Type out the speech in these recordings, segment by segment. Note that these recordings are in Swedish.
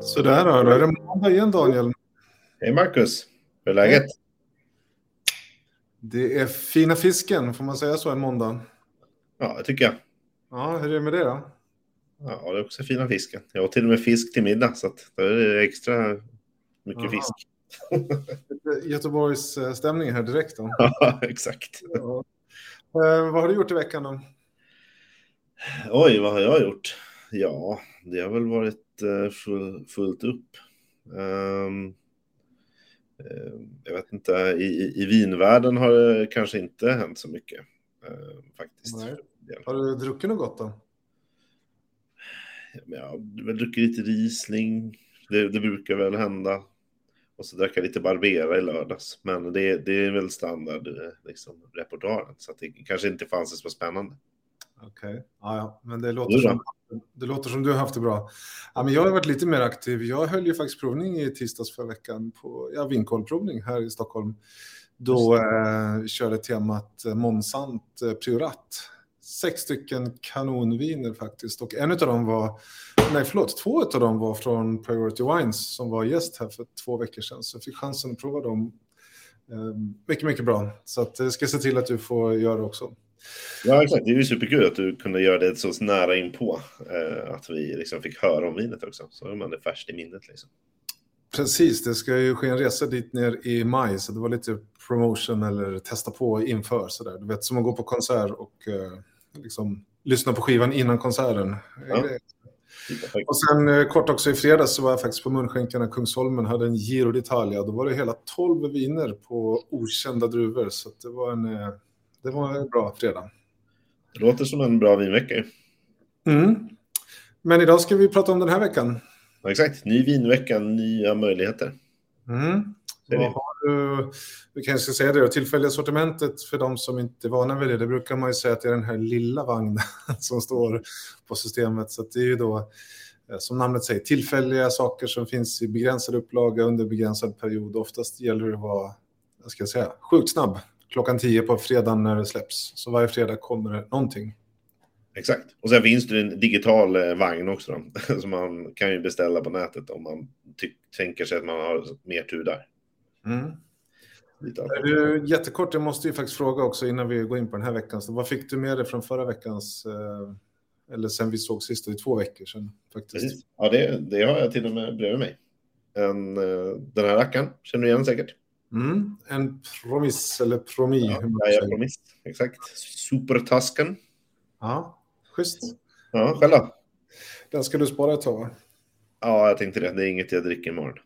Sådär då, då är det måndag igen Daniel. Hej Marcus, hur är läget? Det är fina fisken, får man säga så en måndag? Ja, det tycker jag. Ja, hur är det med det då? Ja, det är också fina fisken. Jag har till och med fisk till middag, så att det är extra mycket Aha. fisk. Göteborgs stämning här direkt då. Ja, exakt. Ja. Eh, vad har du gjort i veckan då? Oj, vad har jag gjort? Ja, det har väl varit eh, full, fullt upp. Ehm, eh, jag vet inte, i, i- vinvärlden har det kanske inte hänt så mycket. eh, faktiskt. Nej. Har du druckit något gott då? Ja, jag har druckit lite Riesling. Det, det brukar väl hända. Och så drack jag lite Barbera i lördags. Men det, det är väl standard eh, liksom, repertoaren. Så det kanske inte fanns så spännande. Okej, ja, ja, men det låter, som, det låter som du har haft det bra. Ja, men jag har varit lite mer aktiv. Jag höll ju faktiskt provning i tisdags förra veckan på ja, vinkolprovning här i Stockholm. Då eh, körde temat eh, Monsant eh, Priorat. Sex stycken kanonviner faktiskt. Och en av dem var, nej förlåt, två av dem var från Priority Wines som var gäst här för två veckor sedan. Så jag fick chansen att prova dem. Eh, mycket, mycket bra. Så att, jag ska se till att du får göra det också. Ja, exakt. Det är ju superkul att du kunde göra det så nära in på. Eh, att vi liksom fick höra om vinet också. Så har man det färskt i minnet. Liksom. Precis, det ska ju ske en resa dit ner i maj, så det var lite promotion eller testa på inför sådär. Du vet, som att gå på konsert och eh, liksom lyssna på skivan innan konserten. Ja. Eh, Och sen eh, kort också i fredags så var jag faktiskt på Munskänkarna Kungsholmen, hade en Giro d'Italia. Då var det hela 12 viner på okända druvor, så det var en, eh, det var en bra fredag. Det låter som en bra vinvecka. Mm. Men idag ska vi prata om den här veckan. Ja, exakt. Ny vinvecka, nya möjligheter. Mm. Du, vi kanske ska säga det då, tillfälliga sortimentet för de som inte är vana vid det, det brukar man ju säga att det är den här lilla vagnen som står på systemet. Så det är ju då, eh, som namnet säger, tillfälliga saker som finns i begränsad upplaga under begränsad period. Oftast gäller det att vara, vad ska jag säga, sjukt snabb. Klockan 10 på fredagen när det släpps. Så varje fredag kommer det någonting. Exakt. Och sen finns det en digital eh, vagn också. Då, som man kan ju beställa på nätet om man tänker sig att man har mer tur där. Mm. Du, jättekort, jag måste ju faktiskt fråga också innan vi går in på den här veckan. Så vad fick du med dig från förra veckans, eh, eller sen vi såg sist, det är två veckor sedan faktiskt. Precis. Ja, det, det har jag till och med bredvid mig. En, eh, den här rackaren känner du igen säkert. Mm. En promiss eller promi. Ja, hur man jag säger. är promis. Exakt. Supertasken. ja, schysst. Ja, själv då? Den ska du spara ett tag va? Ja, jag tänkte det. Det är inget jag dricker imorgon.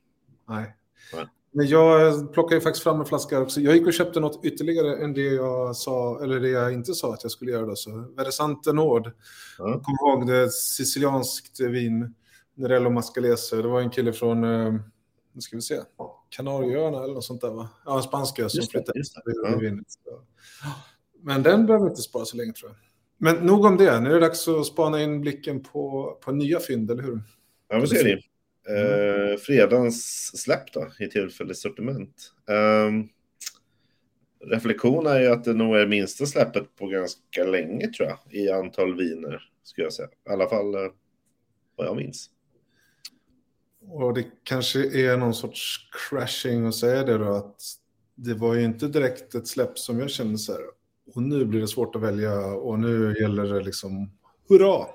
Nej. Nej. Men jag plockade ju faktiskt fram en flaska också. Jag gick och köpte något ytterligare än det jag sa, eller det jag inte sa att jag skulle göra. Då, så Versante Nord. Ja. Kom ihåg det sicilianskt vin, Nerello Mascalese. Det var en kille från, eh, nu ska vi se, Kanarieöarna eller något sånt där va? Ja, en spanska som det, flyttade det. Ja. Men den behöver inte spara så länge tror jag. Men nog om det, nu är det dags att spana in blicken på, på nya fynd, eller hur? Ja, vad säger ni? Eh, fredagens släpp då, i tillfälligt sortiment. Um, reflektion är ju att det nog är minsta släppet på ganska länge, tror jag, i antal viner, skulle jag säga. I alla fall eh, vad jag minns. Och det kanske är någon sorts crashing att säga det då, att det var ju inte direkt ett släpp som jag kände så här, och nu blir det svårt att välja och nu gäller det liksom, hurra!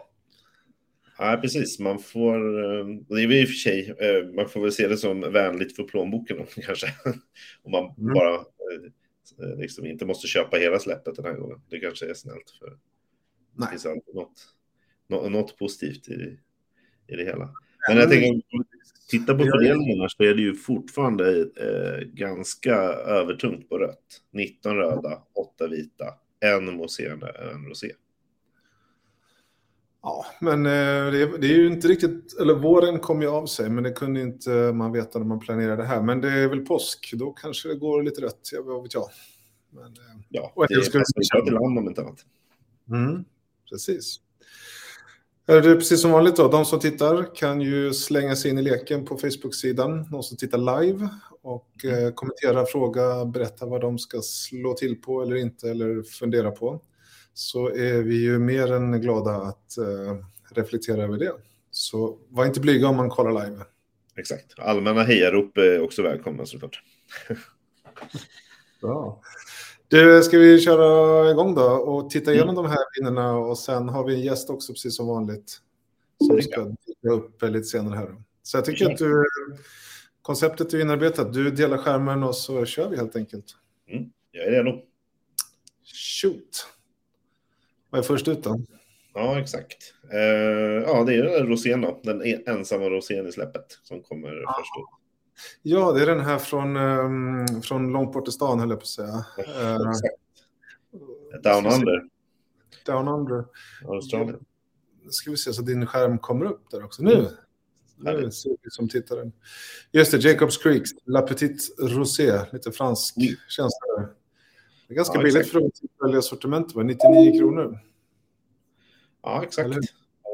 Ja, precis. Man får, eh, det är väl i och för sig, eh, man får väl se det som vänligt för plånboken kanske. Om man Mm. bara eh, liksom inte måste köpa hela släppet den här gången. Det kanske är snällt för det Nej. finns alltid något, nå- något positivt i, i det hela. Men jag tänker, om vi tittar på fördelningarna så är det ju fortfarande eh, ganska övertungt på rött. 19 röda, 8 vita, en mousserande, en rosé. Ja, men eh, det, är- det är ju inte riktigt, eller våren kom ju av sig, men det kunde inte man veta när man planerade det här. Men det är väl påsk, då kanske det går lite rätt, jag vad vet jag. Men, eh, Ja, Och det jag är skulle- till land om inte annat. Mm, precis. Är det precis som vanligt då, de som tittar kan ju slänga sig in i leken på Facebook-sidan, de som tittar live och eh, kommentera, fråga, berätta vad de ska slå till på eller inte eller fundera på. Så är vi ju mer än glada att eh, reflektera över det. Så var inte blyga om man kollar live. Exakt. Allmänna hejarop är också välkomna såklart. Bra. Du, ska vi köra igång då och titta igenom mm. de här vinnarna och sen har vi en gäst också precis som vanligt. Som ska dyka upp lite senare här. Så jag tycker att du, konceptet är inarbetat. Du delar skärmen och så kör vi helt enkelt. Mm, jag är redo. Shoot. Vad är först ut då? Ja, exakt. Uh, ja, det är rosén då. Den e- ensamma rosén i släppet som kommer ja. först ut. Ja, det är den här från, um, från långt bort i stan, höll jag på att säga. Uh, Down Under. Down Under. Australien. Nu ska vi se så din skärm kommer upp där också. Nu! Mm. Nu ser vi som tittaren. Just det, Jacobs Creek, La Petite Rosé, lite fransk mm. känsla där. Det är ganska ja, billigt för att välja sortiment, 99 kronor. Ja, exakt.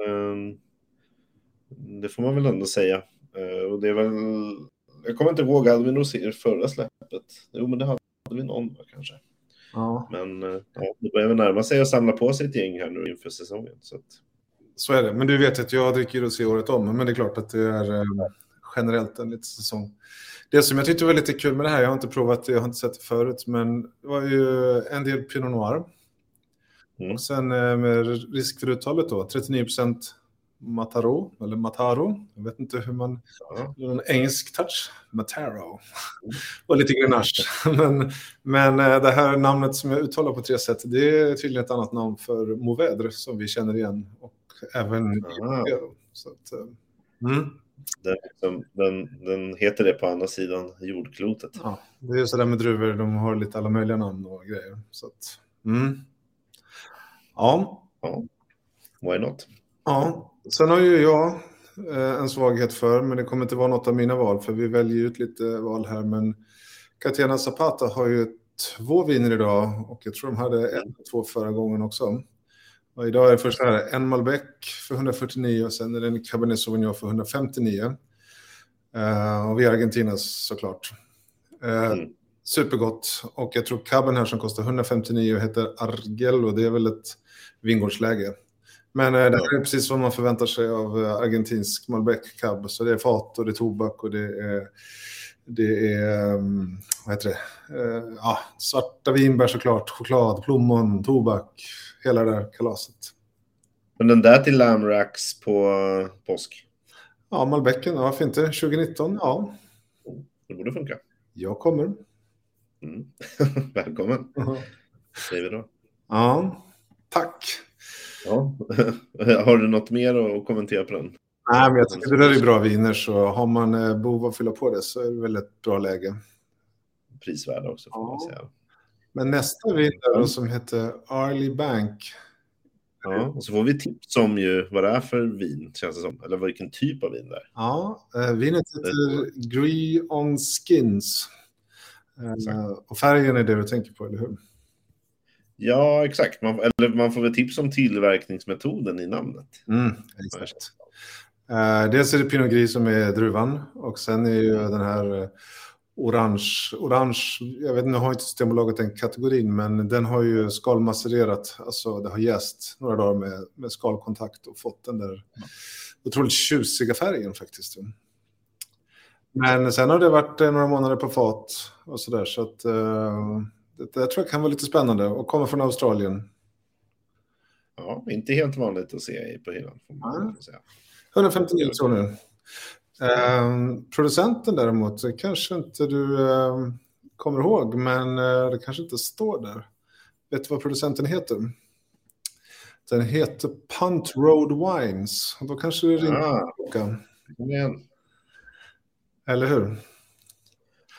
Um, det får man väl ändå säga. Uh, och det är väl... Jag kommer inte ihåg, hade vi nog se förra släppet? Jo, men det hade vi någon kanske. Ja. Men uh, ja, det börjar väl närma sig att samla på sig ett gäng här nu inför säsongen. Så, att... så är det. Men du vet att jag dricker rosé året om. Men det är klart att det är uh, generellt en liten säsong. Det som jag tyckte var lite kul med det här, jag har inte provat det, jag har inte sett det förut, men det var ju en del Pinot Noir. Mm. Och sen eh, med risk för uttalet då, 39 Mataro, eller Mataro. Jag vet inte hur man... Ja. En engelsk touch. Mataro. Mm. och lite grenache. men, men eh, det här namnet som jag uttalar på tre sätt, det är tydligen ett annat namn för Mourvedre som vi känner igen. Och även... Ah. Så att, eh, mm. Den, liksom, den, den, heter det på andra sidan jordklotet. Ja, det är ju sådär med druvor, de har lite alla möjliga namn och grejer. Så att, mm. Ja. ja. Why not? Ja, sen har ju jag eh, en svaghet för, men det kommer inte vara något av mina val, för vi väljer ut lite val här. Men Catena Zapata har ju två viner idag och jag tror de hade en två förra gången också. Och idag är det först här en Malbec för 149 och sen är det en Cabernet Sauvignon för 159. Uh, eh, och vi är Argentinas såklart. Uh, mm. Supergott. Och jag tror Caben här som kostar 159 och heter Argello, det är väl ett vingårdsläge. Men uh, det här är precis vad man förväntar sig av argentinsk Malbec Cab. Så det är fat och det är tobak och det är, det är um, vad heter det? ja, svarta vinbär såklart, choklad, plommon, tobak, hela det där kalaset. Men den där till Lamrax på påsk? Ja, Malbecken, varför inte? 2019, ja. Det borde funka. Jag kommer. Mm. Välkommen, säger vi då. Ja, tack. Ja. Har du något mer att kommentera på den? Nej, men jag tycker det där är bra viner, så har man eh, behov av att fylla på det så är det väl ett bra läge. Prisvärda också, får ja. man säga. Men nästa vinter mm. som heter Arley Bank. Ja, och så får vi tips om ju vad det är för vin, känns det som. Eller vilken typ av vin det är. Ja, eh, vinet heter Gree on Skins. Eh, och färgen är det du tänker på, eller hur? Ja, exakt. Man, eller man får väl tips om tillverkningsmetoden i namnet. Mm, exakt. Eh, dels är det Pinot Gris som är druvan och sen är ju den här eh, orange, orange, jag vet inte, nu har inte Systembolaget den kategorin, men den har ju skalmacererat, alltså det har jäst några dagar med, med skalkontakt och fått den där otroligt tjusiga färgen faktiskt. Men sen har det varit eh, några månader på fat och så där, så att det, det tror jag kan vara lite spännande och kommer från Australien. Ja, inte helt vanligt att se på hyllan. 159 kronor. Eh, producenten däremot kanske inte du eh, kommer ihåg, men eh, det kanske inte står där. Vet du vad producenten heter? Den heter Punt Road Wines. Då kanske det ringer ah, klockan. Eller hur?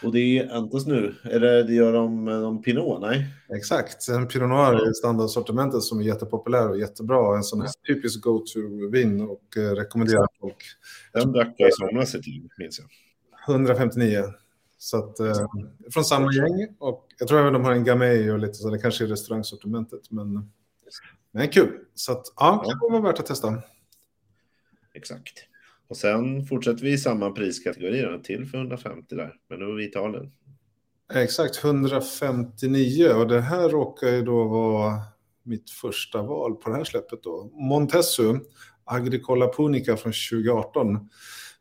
Och det är Antos nu. Är det, gör de, de Pinot? Nej. Exakt. En Pinot Noir är standardsortimentet som är jättepopulär och jättebra. En sån här typisk go-to-vin och eh, rekommenderar folk. Den drack jag i somras ett liv, minns jag. 159. Så att, eh, från samma gäng. Och jag tror även de har en Gamay och lite så. Det kanske är restaurangsortimentet. Men, men kul. Så att, ja, det vara värt att testa. Exakt. Och sen fortsätter vi i samma priskategori till för 150 där. Men nu är vi i Italien. Exakt, 159 och det här råkar ju då vara mitt första val på det här släppet då. Montessu, Agricola Punica från 2018.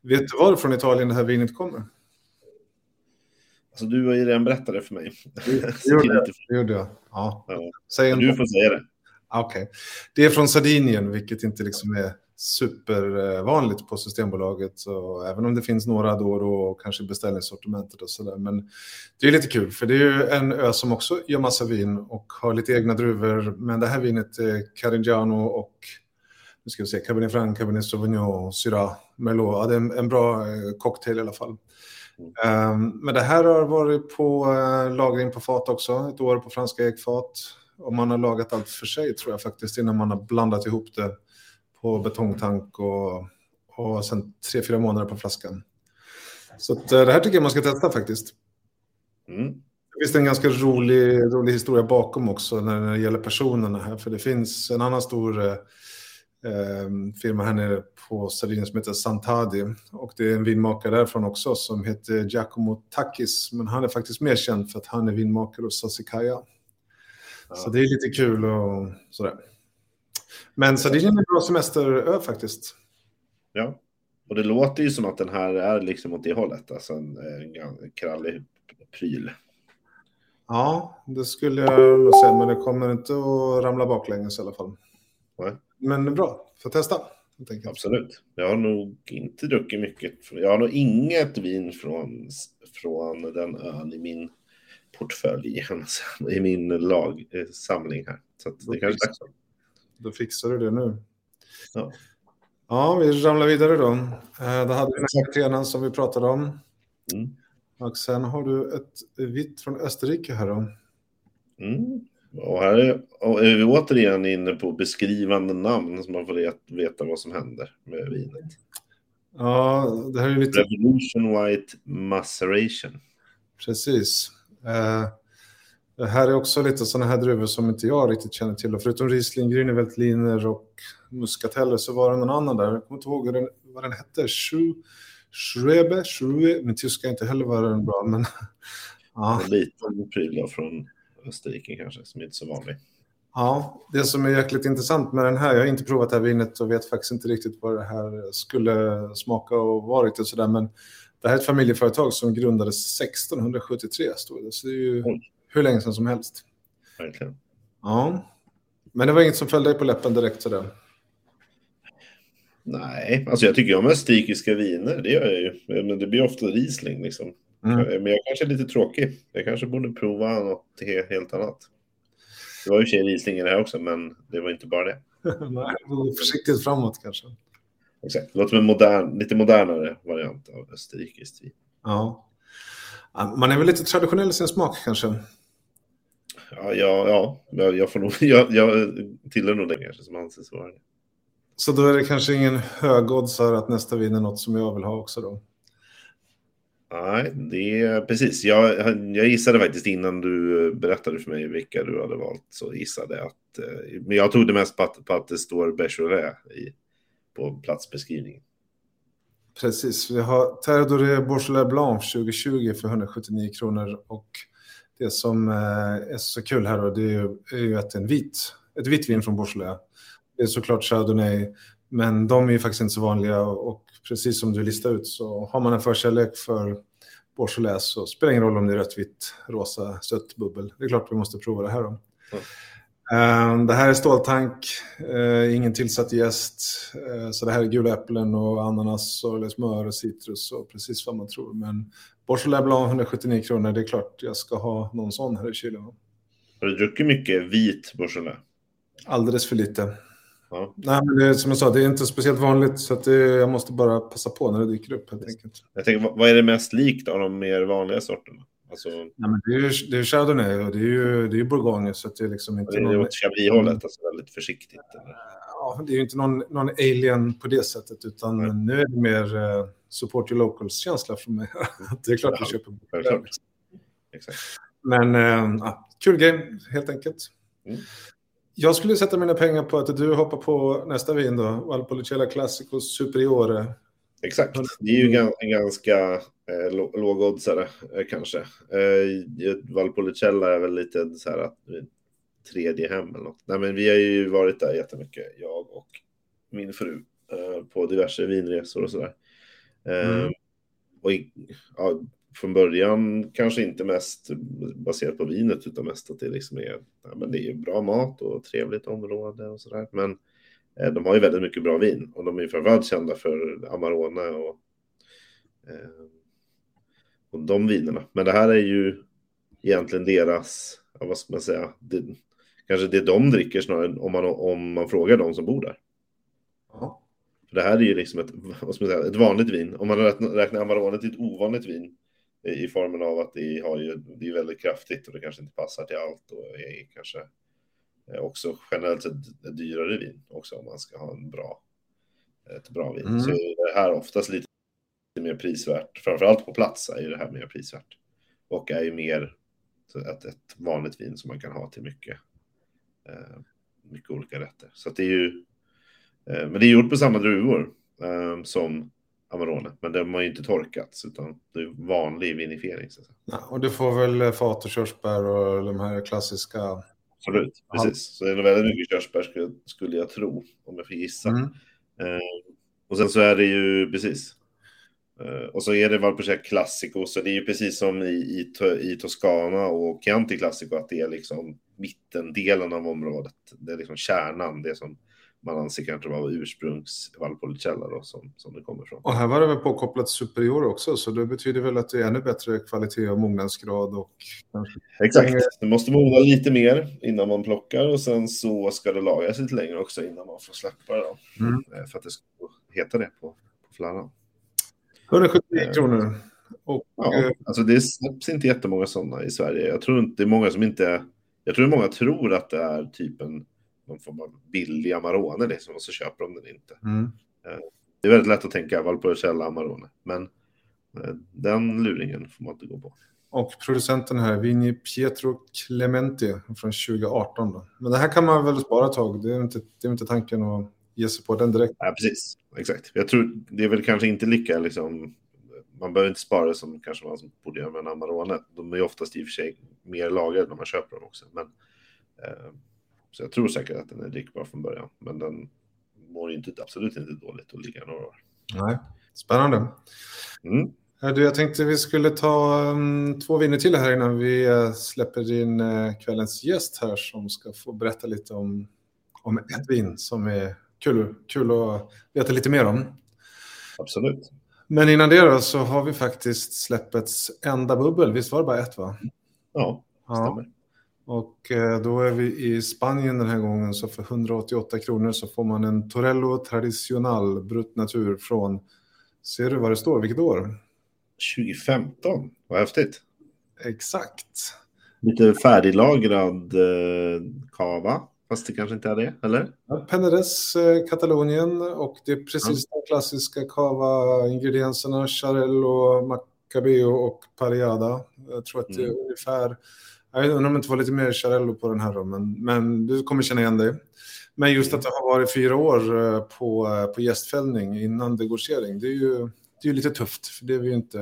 Vet du varifrån Italien det här vinet kommer? Alltså, du har ju redan berättat det för mig. Det gjorde, det gjorde jag. Ja. Ja. Säg en Du får säga det. Okej. Det är från Sardinien, vilket inte liksom är supervanligt på Systembolaget. Så även om det finns några då och då och kanske beställningssortimentet och sådär. Men det är lite kul, för det är ju en ö som också gör massa vin och har lite egna druvor. Men det här vinet är Carignano och nu ska vi se, Cabernet Franc, Cabernet Sauvignon, Syrah, Merlot. Ja, det är en, en bra eh, cocktail i alla fall. Um, men det här har varit på uh, lagring på fat också, ett år på franska ekfat. Och man har lagat allt för sig tror jag faktiskt innan man har blandat ihop det på betongtank och, och sen tre, fyra månader på flaskan. Så att, uh, det här tycker jag man ska testa faktiskt. Mm. Det finns en ganska rolig, rolig historia bakom också när det gäller personerna här. För det finns en annan stor eh, eh, firma här nere på Sardinien som heter Santadi. Och det är en vinmakare därifrån också som heter Giacomo Takis. Men han är faktiskt mer känd för att han är vinmakare hos Sassicaia. Så det är lite kul och sådär. Men Sardinien är en bra semesterö faktiskt. Ja, och det låter ju som att den här är liksom åt det hållet. Alltså en, en krallig pryl. Ja, det skulle jag nog säga, men det kommer inte att ramla baklänges i alla fall. Nej. Men bra, får testa. enkelt. Absolut. Jag har nog inte druckit mycket. Jag har nog inget vin från, från den ön i min portfölj, i min lagsamling här. Så det kanske är dags. Då fixar du det nu. Ja. Ja, vi ramlar vidare då. Eh, Då hade vi den här kaptenen som vi pratade om. Mm. Och sen har du ett vitt från Österrike här då. Mm. Och här är, och är vi återigen inne på beskrivande namn så man får vet- veta vad som händer med vinet. Ja, det här är lite Revolution White Maceration. precis. Eh, Det här är också lite sådana här druvor som inte jag riktigt känner till. Och förutom Riesling, Grüne och Muscateller så var det någon annan där. Jag kommer inte ihåg vad den, vad den hette. Schu- Schwebe, Schwebe. Min tyska är inte heller var den bra, men ja. En liten pryl från Österrike kanske, som inte är så vanlig. Ja, det som är jäkligt intressant med den här, jag har inte provat det här vinet och vet faktiskt inte riktigt vad det här skulle smaka och vara riktigt sådär, men det här är ett familjeföretag som grundades 1673, står det. Så det är ju Oj. Hur länge sedan som helst. Verkligen. Ja, men det var inget som föll dig på läppen direkt sådär. Nej, alltså jag tycker om österrikiska viner, det gör jag ju. Men det blir ofta Riesling liksom. Mm. Men jag kanske är lite tråkig. Jag kanske borde prova något he- helt annat. Det var ju sig Riesling i det här också, men det var inte bara det. Nej, försiktigt framåt kanske. Exakt. Det låter som en modern, lite modernare variant av österrikiskt vin. Ja, Man är väl lite traditionell i sin smak kanske. Ja, ja, ja. Jag, får nog, jag, jag tillhör nog den kanske som anses vara det. Så då är det kanske ingen högoddsare att nästa vin är något som jag vill ha också då. Nej, det är precis. Jag, jag gissade faktiskt innan du berättade för mig vilka du hade valt så gissade jag att... eh, Men jag tog det mest på att, på att det står Beaujolais i, på platsbeskrivningen. Precis, vi har Terre Doré Blanc 2020 för 179 kronor och det som eh, är så kul här då, det är ju, är ju att det är en vit, ett vitt vin från Beaujolais. Det är såklart Chardonnay, men de är ju faktiskt inte så vanliga och precis som du listar ut så har man en förkärlek för Beaujolais så spelar det ingen roll om det är rött, vitt, rosa, sött, bubbel. Det är klart vi måste prova det här då. Mm. Det här är ståltank, eh, ingen tillsatt jäst. eh, Så det här är gula äpplen och ananas och smör och citrus och precis vad man tror. Men Beaujolais Blanc 179 kronor, det är klart jag ska ha någon sån här i kylen. Har du druckit mycket vit Beaujolais? Alldeles för lite. Ja. Nej, men det, som jag sa, det är inte speciellt vanligt så det, jag måste bara passa på när det dyker upp helt enkelt. Jag tänker, vad är det mest likt av de mer vanliga sorterna? Alltså, Nej, men det är ju det är Chardonnay och det är ju det är Bourgogne så det är liksom inte det är någon... åt Chablis-hållet, alltså väldigt försiktigt. Eller? Ja, det är ju inte någon, någon alien på det sättet, utan Nej. nu är det mer eh, support your locals-känsla från mig. det är klart vi Ja, köper. Självklart. Exakt. Men ja, kul game, helt enkelt. Mm. Jag skulle sätta mina pengar på att du hoppar på nästa vin då, Valpolicella Classico Superiore. Exakt. Det är ju en ganska eh, lå- lågoddsare eh, kanske. Eh, Valpolicella är väl lite så här att eh, tredje hem eller något. Nej, men vi har ju varit där jättemycket, jag och min fru, eh, på diverse vinresor och sådär. Mm. Och i, ja, från början kanske inte mest baserat på vinet utan mest att det liksom är, ja, men det är bra mat och trevligt område och sådär. Men eh, de har ju väldigt mycket bra vin och de är framförallt kända för Amarone och, eh, och de vinerna. Men det här är ju egentligen deras, vad ska man säga, det, kanske det de dricker snarare om man, om man frågar de som bor där. Ja. För det här är ju liksom ett, vad ska man säga, ett vanligt vin. Om man räknar Amarone till ett ovanligt vin i formen av att det, har ju, det är väldigt kraftigt och det kanske inte passar till allt och är kanske också generellt sett ett dyrare vin också om man ska ha en bra, ett bra vin. Mm. Så är det här oftast lite mer prisvärt, framförallt på plats är ju det här mer prisvärt och är ju mer ett, ett vanligt vin som man kan ha till mycket, eh, mycket olika rätter. Så det är ju, eh, men det är gjort på samma druvor eh, som Amarone, men de har ju inte torkats utan det är vanlig vinifiering. Så ja, och du får väl fat och körsbär och de här klassiska. Absolut, precis. Så det är väldigt mycket körsbär skulle, skulle jag tro, om jag får gissa. Mm. Eh, och sen så är det ju precis. Eh, och så är det Valpolicella Classico, så det är ju precis som i, i, i Toscana och Chianti Classico, att det är liksom mittendelen av området. Det är liksom kärnan, det som man anser kanske vara ursprungs Valpolicella då, som, som det kommer från. Och här var det väl påkopplat superior också, så det betyder väl att det är ännu bättre kvalitet och mognadsgrad och... Exakt, det måste mogna lite mer innan man plockar och sen så ska det lagras lite längre också innan man får släppa det då. Mm. Eh, för att det ska heta det på, på flarran. 179 eh, kronor. Och, ja, eh, alltså det släpps inte jättemånga sådana i Sverige. Jag tror inte det är många som inte... Jag tror många tror att det är typ en någon form av billig Amarone liksom, och så köper de den inte. Mm. Eh, det är väldigt lätt att tänka Valpolicella Amarone, men den luringen får man inte gå på. Och producenten här, Vini Pietro Clementi från 2018. Då. Men det här kan man väl spara ett tag, det är inte, det är inte tanken att ge sig på den direkt. Ja, precis. Exakt. Jag tror det är väl kanske inte lika liksom, man behöver inte spara som kanske man borde göra med en Amarone. De är oftast i och för sig mer lagrade när man köper dem också. Men eh, så jag tror säkert att den är drickbar från början. Men den mår inte, absolut inte dåligt att ligga några år. Nej, spännande. Mm. Du, jag tänkte vi skulle ta um, två viner till här innan vi uh, släpper in uh, kvällens gäst här som ska få berätta lite om, om ett vin som är kul, kul att veta lite mer om. Absolut. Men innan det då så har vi faktiskt släppets enda bubbel. Visst var det bara ett va? Ja, det stämmer. Ja. Och eh, då är vi i Spanien den här gången så för 188 kronor så får man en Torello Tradicional Brut Natur från, ser du vad det står, vilket år? 2015, vad häftigt. Exakt. Lite färdiglagrad eh, kava, fast det kanske inte är det, eller? Ja, Penedès, eh, Katalonien och det är precis ja. de klassiska kava-ingredienserna, Charello, Macabeo och Pariada. Jag tror att det är mm. ungefär jag undrar om det inte var lite mer Charello på den här då, men, men du kommer känna igen dig. Men just att det har varit fyra år eh, på, eh, på gästfällning innan degorgering, det är ju det är lite tufft. För det är ju inte,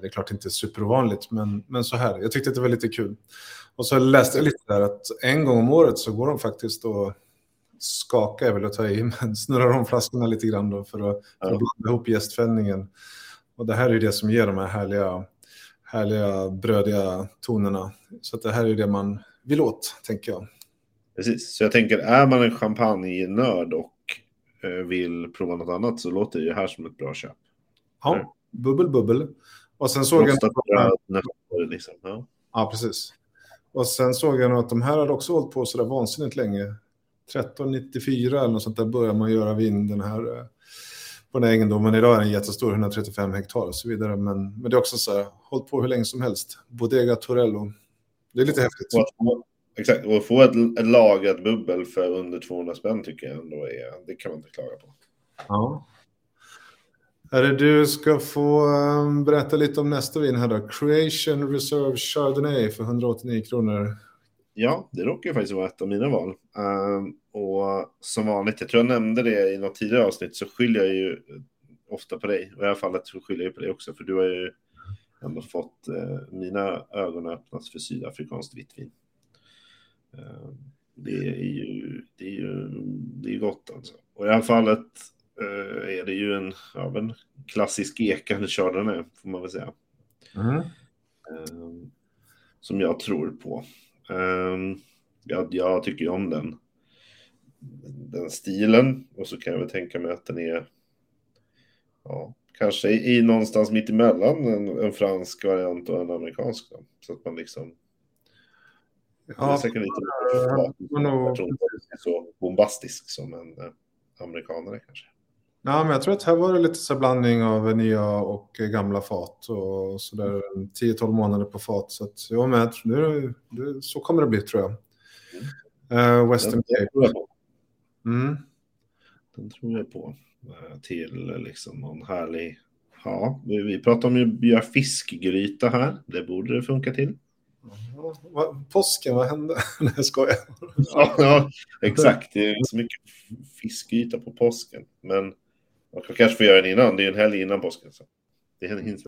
det är klart inte supervanligt, men, men så här. Jag tyckte att det var lite kul. Och så läste jag lite där att en gång om året så går de faktiskt och skaka är väl att ta i, men snurrar om flaskorna lite grann då för att, för att blanda ihop gästfällningen. Och det här är ju det som ger de här härliga härliga brödiga tonerna. Så det här är det man vill åt, tänker jag. Precis, så jag tänker är man en champagne-nörd och eh, vill prova något annat så låter det här som ett bra köp. Ja, bubbel bubbel. Och sen såg jag... Bröd, liksom. ja. ja, precis. Och sen såg jag nog att de här hade också hållit på så där vansinnigt länge. 1394 eller något sånt där börjar man göra vin den här eh, på den här egendomen. Idag är den jättestor, 135 hektar och så vidare. Men, men det är också så här, hållit på hur länge som helst. Bodega Torello. Det är lite häftigt. Och, exakt, och få ett, ett lagrat bubbel för under 200 spänn tycker jag ändå är, det kan man inte klaga på. Ja. Du ska få eh, berätta lite om nästa vin här då. Creation Reserve Chardonnay för 189 kronor. Ja, det råkar ju faktiskt vara ett av mina val. Ehm, och som vanligt, jag tror jag nämnde det i något tidigare avsnitt, så skyller jag ju ofta på dig. Och i det här fallet så skyller jag på dig också, för du har ju ändå fått eh, mina ögon öppnas för sydafrikanskt vitt vin. Ehm, det är ju, det är ju det är gott alltså. Och i det här fallet är det ju en, ja, en klassisk ekande chardonnay, får man väl säga. Mm. Eh, som jag tror på. Eh, jag, jag tycker ju om den, den stilen och så kan jag väl tänka mig att den är ja, kanske i, i någonstans mitt emellan en, en fransk variant och en amerikansk. Då. Så att man liksom... det är Ja, säkert lite ja, var nog- så bombastisk som en eh, amerikanare kanske. Ja, men jag tror att här var det lite så blandning av nya och gamla fat och så där 10-12 månader på fat. Så att jag är med. Nu, det, så kommer det bli tror jag. Eh, Western Den Cape. tror jag. Mm. Den tror jag på. Eh, Till liksom någon härlig... Ja, vi, vi pratar om att göra fiskgryta här. Det borde det funka till. Ja, vad- Påsken, vad hände? Nej, jag skojar. Ja, ja, exakt. Det är så mycket fiskyta på påsken. Men man kan kanske få göra den innan. Det är en helg innan påsken. Så. Det är en hinns.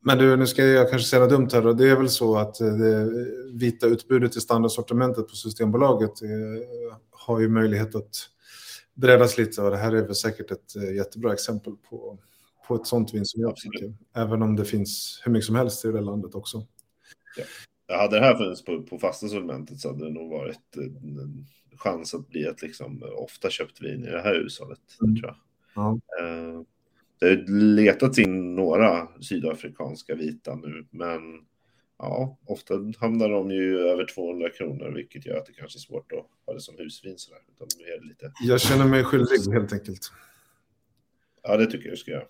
Men du, nu ska jag kanske säga något dumt här. Då. Det är väl så att eh, det vita utbudet i standardsortimentet på Systembolaget eh, har ju möjlighet att breddas lite. Och det här är väl säkert ett eh, jättebra exempel på, på ett sånt vin som jag Absolut. tycker. Även om det finns hur mycket som helst i det landet också. Ja, hade det här funnits på, på fasta sortimentet så hade det nog varit en, en chans att bli ett liksom, ofta köpt vin i det här hushållet. Mm. Tror jag. Eh, Det har letats in några sydafrikanska vita nu, men ja, ofta hamnar de ju över 200 kronor, vilket gör att det kanske är svårt att ha det som husvin sådär. Nu är lite, Jag känner mig skyldig helt enkelt. ja, det tycker jag du ska göra.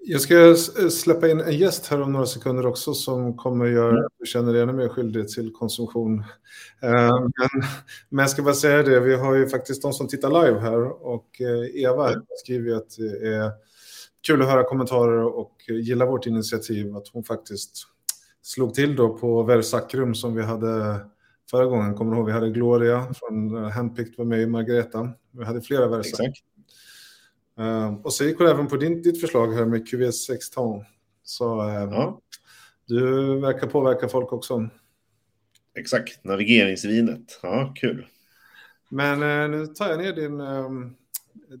Jag ska s- släppa in en gäst här om några sekunder också som kommer göra att du känner dig ännu mer skyldig till konsumtion. Eh, Men, men jag ska bara säga det, vi har ju faktiskt de som tittar live här och eh, Eva skriver ju att det är kul att höra kommentarer och gilla vårt initiativ att hon faktiskt slog till då på Versacrum som vi hade förra gången. Kommer du ihåg? Vi hade Gloria från eh, Handpicked var med i Margareta. Vi hade flera Versac. Exakt. Eh, och så gick hon även på din, ditt förslag här med QV6 ton. Så eh, Ja, du verkar påverka folk också. exakt. Navigeringsvinet. Ja, kul. Men eh, nu tar jag ner din, eh,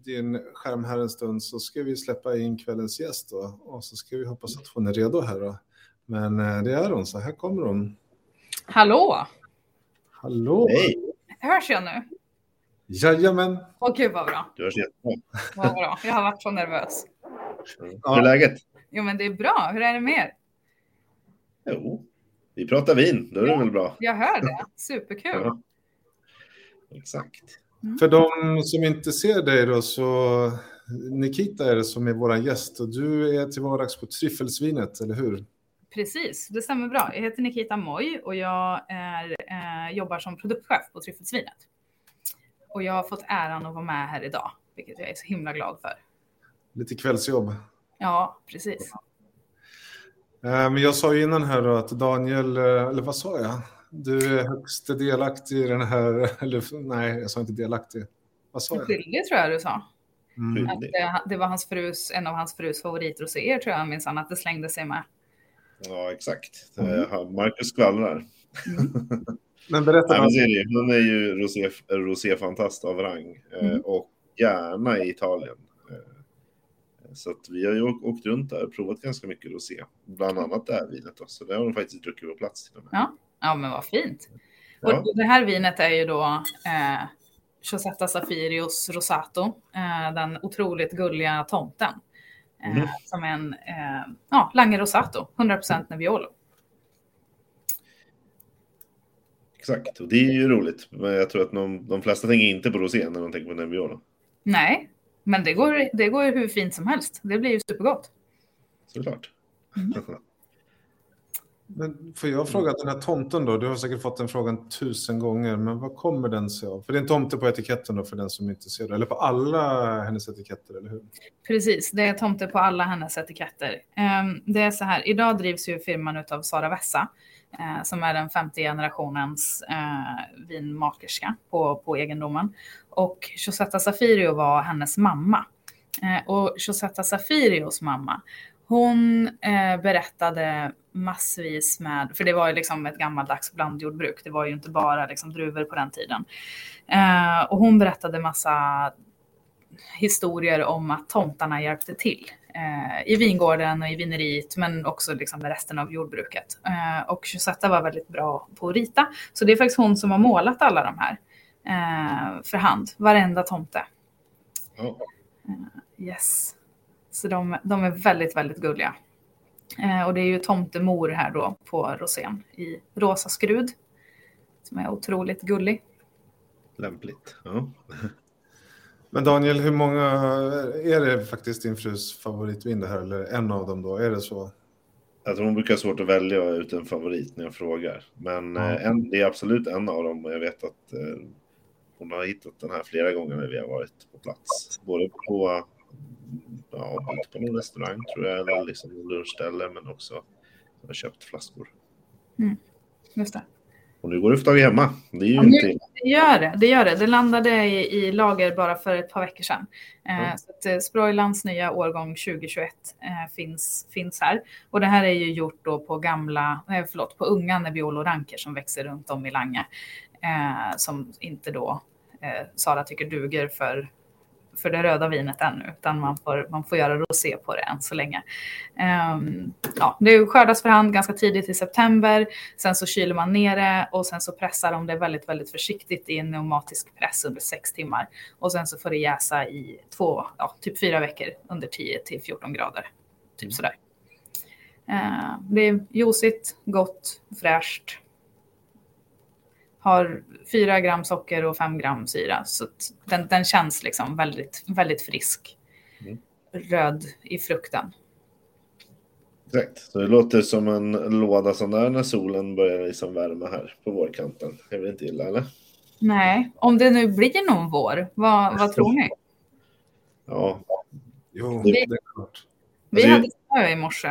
din skärm här en stund så ska vi släppa in kvällens gäst då. Och så ska vi hoppas att hon är redo här då. Men eh, det är hon, så här kommer hon. Hallå! Hallå! Hej, Hörs jag nu? Jajamän! Åh gud vad bra. du hörs jättebra. Vad bra. Jag har varit så nervös. Hur är läget? Jo men det är bra. Hur är det med er? Jo, vi pratar vin. Då är det väl bra. Jag hör det. Superkul. Ja. Exakt. För de som inte ser dig då så Nikita är det som är vår gäst och du är till vardags på Tryffelsvinet, eller hur? Precis, det stämmer bra. Jag heter Nikita Moy och jag är, eh, jobbar som produktchef på Tryffelsvinet. Och jag har fått äran att vara med här idag, vilket jag är så himla glad för. Lite kvällsjobb. Ja, precis. Eh, Men jag sa ju innan här då att Daniel, eh, eller vad sa jag? Du är högst delaktig i den här, eller nej, jag sa inte delaktig. Vad sa jag? Skyldig tror jag du sa. Mm. Att det, det var hans frus, en av hans frus favoritroséer tror jag minsann att det slängde sig med. Ja, exakt. Mm. Eh, Marcus skvallrar. Men berätta, Nej, men Daniel. så är det ju. Han är ju rosé, roséfantast av rang eh, Mm. och gärna i Italien. Eh, Så att vi har ju åkt, åkt runt där och provat ganska mycket rosé. Bland annat det här vinet. Då. Så det har de faktiskt druckit på plats till och med. Ja, men vad fint. Ja. Och det här vinet är ju då eh, Josetta Safirios Rosato, eh, den otroligt gulliga tomten. Eh, Mm. Som är en eh, ja, Lange Rosato, 100% Nebbiolo. Exakt, och det är ju roligt. Men jag tror att de, de flesta tänker inte på rosé när de tänker på Nebbiolo. Nej, men det går, det går hur fint som helst. Det blir ju supergott. Såklart. Men får jag fråga den här tomten då? Du har säkert fått den frågan tusen gånger, men vad kommer den sig av? För det är en tomte på etiketten då för den som inte ser det, eller på alla hennes etiketter, eller hur? Precis, det är tomte på alla hennes etiketter. Ehm, det är så här, idag drivs ju firman av Sara Vessa, eh, som är den femte generationens eh, vinmakerska på, på egendomen. Och Josetta Safirio var hennes mamma. Eh, och Josetta Safirios mamma, hon eh, berättade massvis med, för det var ju liksom ett gammaldags blandjordbruk, det var ju inte bara liksom druvor på den tiden. Eh, och hon berättade massa historier om att tomtarna hjälpte till eh, i vingården och i vineriet, men också liksom med resten av jordbruket. Eh, och Josetta var väldigt bra på att rita, så det är faktiskt hon som har målat alla de här eh, för hand, varenda tomte. Ja. Yes. Så de, de är väldigt, väldigt gulliga. Eh, och det är ju tomtemor här då på rosén i rosa skrud. Som är otroligt gullig. Lämpligt. Ja. Men Daniel, hur många är det faktiskt din frus favoritvin det här? Eller en av dem då? Är det så? Jag tror hon brukar ha svårt att välja ut en favorit när jag frågar. Men Ja. eh, en, det är absolut en av dem och jag vet att eh, hon har hittat den här flera gånger när vi har varit på plats. Både på, ja, på någon restaurang tror jag, eller liksom lunchställe, men också har köpt flaskor. Just det. Och nu går det få tag hemma. Det är ju Ja, inte... Det gör det. Det gör det. Det landade i, i lager bara för ett par veckor sedan. Eh, Mm. så att, eh, Sproilans nya årgång 2021 eh, finns, finns här. Och det här är ju gjort då på gamla, eh, förlåt, på unga Nebbiolo ranker som växer runt om i Lange. Eh, som inte då eh, Sara tycker duger för, för det röda vinet ännu, utan man får, man får göra rosé på det än så länge. Ehm, ja, det skördas för hand ganska tidigt i september. Sen så kyler man ner det och sen så pressar de det väldigt, väldigt försiktigt i en pneumatisk press under sex timmar. Och sen så får det jäsa i två, ja, typ fyra veckor under 10 till 14 grader. Typ sådär. Eh, det är juicigt, gott, fräscht. Har 4 gram socker och 5 gram syra. Så den, den känns liksom väldigt, väldigt frisk. Mm. Röd i frukten. Exakt. Så det låter som en låda som där när solen börjar liksom värma här på vårkanten. Det är väl inte illa, eller? Nej, om det nu blir någon vår, vad, vad tror ni? Ja, Jo, Det- det är klart. Vi Alltså, hade snö i morse.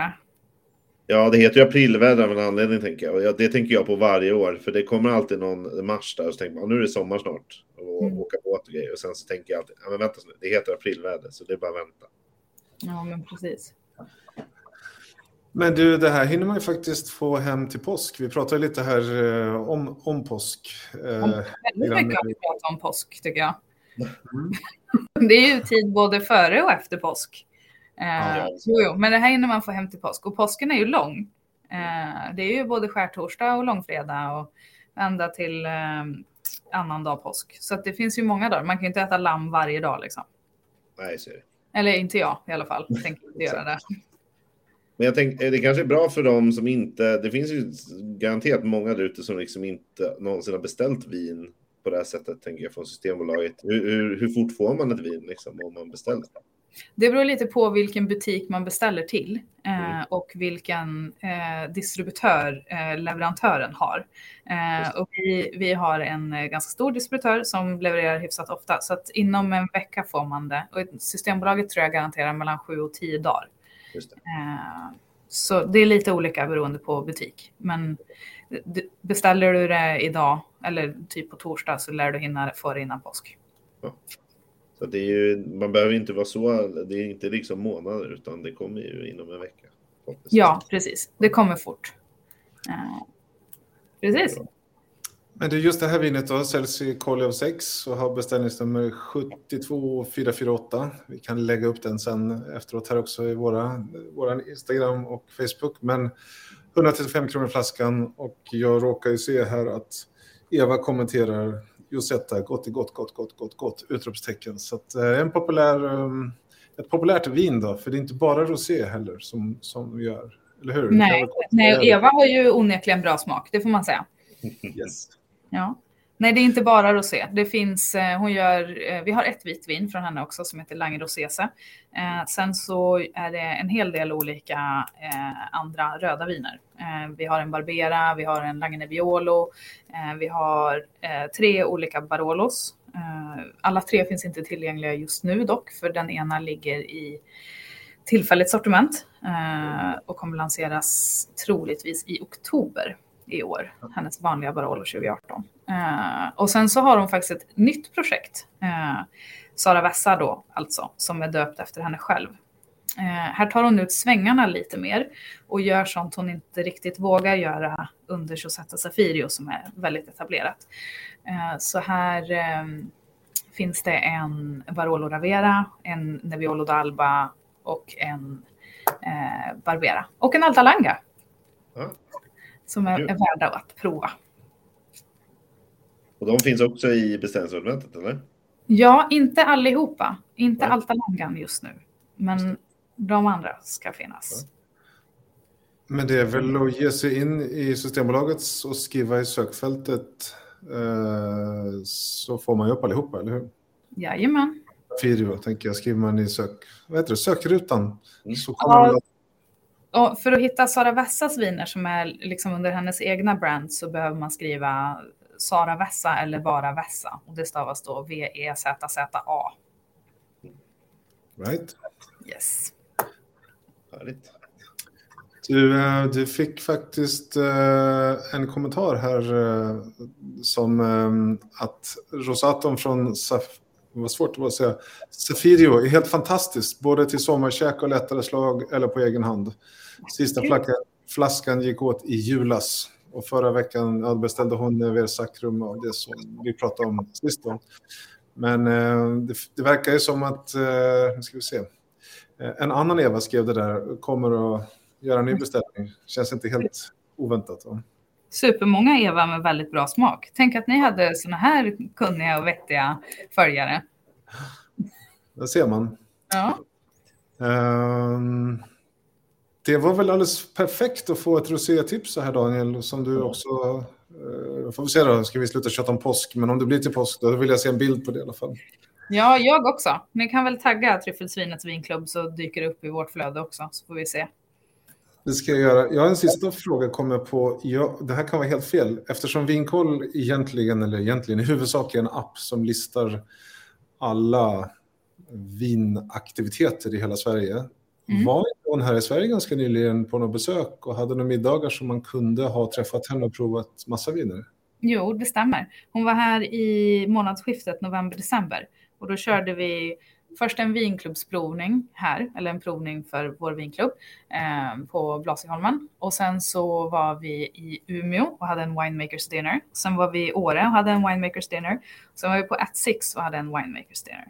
Ja, det heter ju aprilväder av en anledning tänker jag. Det tänker jag på varje år. För det kommer alltid någon mars där och så tänker man nu är det sommar snart. Och Mm. åka båt och grejer. Och sen så tänker jag alltid, ja men vänta nu, det heter aprilväder så det är bara att vänta. Ja, men precis. Men du, det här hinner man ju faktiskt få hem till påsk. Vi pratar ju lite här eh, om, om påsk. Eh, Väldigt grann- mycket att prata om påsk tycker jag. Mm. Det är ju tid både före och efter påsk. Eh, Ja. jo, jo, men det här hinner man få hem till påsk. Och påsken är ju lång. Eh, det är ju både skärtorsdag och långfredag och ända till eh, annandag påsk. Så att det finns ju många dagar. Man kan ju inte äta lamm varje dag liksom. Nej, så är det. Eller inte jag i alla fall. Tänker inte göra det. Men jag tänker, det kanske är bra för dem som inte, det finns ju garanterat många där ute som liksom inte någonsin har beställt vin på det här sättet, tänker jag, från Systembolaget. Hur, hur, hur fort får man ett vin liksom, om man beställer? Det beror lite på vilken butik man beställer till eh, Mm. och vilken eh, distributör eh, leverantören har. Eh, och vi, vi har en eh, ganska stor distributör som levererar hyfsat ofta så att inom en vecka får man det. Och Systembolaget tror jag garanterar mellan sju och tio dagar. Det. Eh, så det är lite olika beroende på butik. Men beställer du det idag eller typ på torsdag så lär du hinna få det innan påsk. Så det är ju, man behöver inte vara så, det är inte liksom månader, utan det kommer ju inom en vecka. Ja, precis. Det kommer fort. Eh, precis. Men du, just det här vinet då säljs i Kollev 6 och har beställningsnummer 72448. Vi kan lägga upp den sen efteråt här också i våra, våra Instagram och Facebook. Men 135 kronor flaskan och jag råkar ju se här att Eva kommenterar Josetta, gott i gott, gott, gott, gott, gott, utropstecken. Så att, eh, en populär, um, ett populärt vin då, för det är inte bara rosé heller som, som gör. Eller hur? Nej, nej, Eva har ju onekligen bra smak, det får man säga. Yes. Ja. Nej, det är inte bara rosé. Det finns, eh, hon gör, eh, vi har ett vitt vin från henne också som heter Lange Rosese. Eh, sen så är det en hel del olika eh, andra röda viner. Eh, vi har en Barbera, vi har en Lange Nebbiolo, vi har tre olika Barolos. Alla tre finns inte tillgängliga just nu dock, för den ena ligger i tillfälligt sortiment och kommer lanseras troligtvis i oktober i år, hennes vanliga Barolo 2018. Eh, och sen så har hon faktiskt ett nytt projekt, eh, Sara Vessa då alltså, som är döpt efter henne själv. Eh, här tar hon ut svängarna lite mer och gör sånt hon inte riktigt vågar göra under Josetta Safirio som är väldigt etablerat. Så här eh, finns det en Barolo Ravera, en Nebbiolo d'Alba och en Barbera. Och en Alta Langa. Ja. Som är, är värda att prova. Och de finns också i beställningssortimentet, eller? Ja, inte allihopa. Inte Nej. Alta Langan just nu. Men de andra ska finnas. Men det är väl att ge sig in i Systembolaget och skriva i sökfältet eh, så får man ju upp allihopa, eller hur? Jajamän. Firio, tänker jag, skriver man i sök, vad heter det, sökrutan. Mm. Så kommer Ja. man Och för att hitta Sara Vessas viner som är liksom under hennes egna brand så behöver man skriva Sara Vessa eller bara Vessa. Och det stavas då V-E-Z-Z-A. right? Yes. Härligt. Du, eh, du fick faktiskt eh, en kommentar här eh, som att Rosatom från Saf- vad svårt det var att säga. Safirio är helt fantastiskt, både till sommarkäk och lättare slag eller på egen hand. Sista flaskan gick åt i julas och förra veckan beställde hon Ver Sacrum och det som vi pratade om sist. Då. Men eh, det, det verkar ju som att, eh, nu ska vi se, Eh, en annan Eva skrev det där, kommer att göra en ny beställning. Känns inte helt oväntat. Va? Supermånga Eva med väldigt bra smak. Tänk att ni hade såna här kunniga och vettiga följare. Där ser man. Ja, Ehm, det var väl alldeles perfekt att få ett rosétips så här Daniel, som du också... Uh, får vi se då, ska vi sluta köta om påsk, men om det blir till påsk då vill jag se en bild på det i alla fall. ja jag också. Ni kan väl tagga Tryffelsvinets vinklubb så dyker det upp i vårt flöde också så får vi se. Det ska jag göra. Jag har en sista fråga kommer jag på. Ja, det här kan vara helt fel. Eftersom Vinkoll egentligen, eller egentligen i huvudsak är en app som listar alla vinaktiviteter i hela Sverige. Mm. Var hon här i Sverige ganska nyligen på något besök och hade några middagar som man kunde ha träffat henne och provat massa viner? Jo, det stämmer. Hon var här i månadsskiftet november-december och då körde vi först en vinklubbsprovning här, eller en provning för vår vinklubb eh, på Blasieholmen. Och sen så var vi i Umeå och hade en winemakers dinner. Sen var vi i Åre och hade en winemakers dinner. Sen var vi på At Six och hade en winemakers dinner.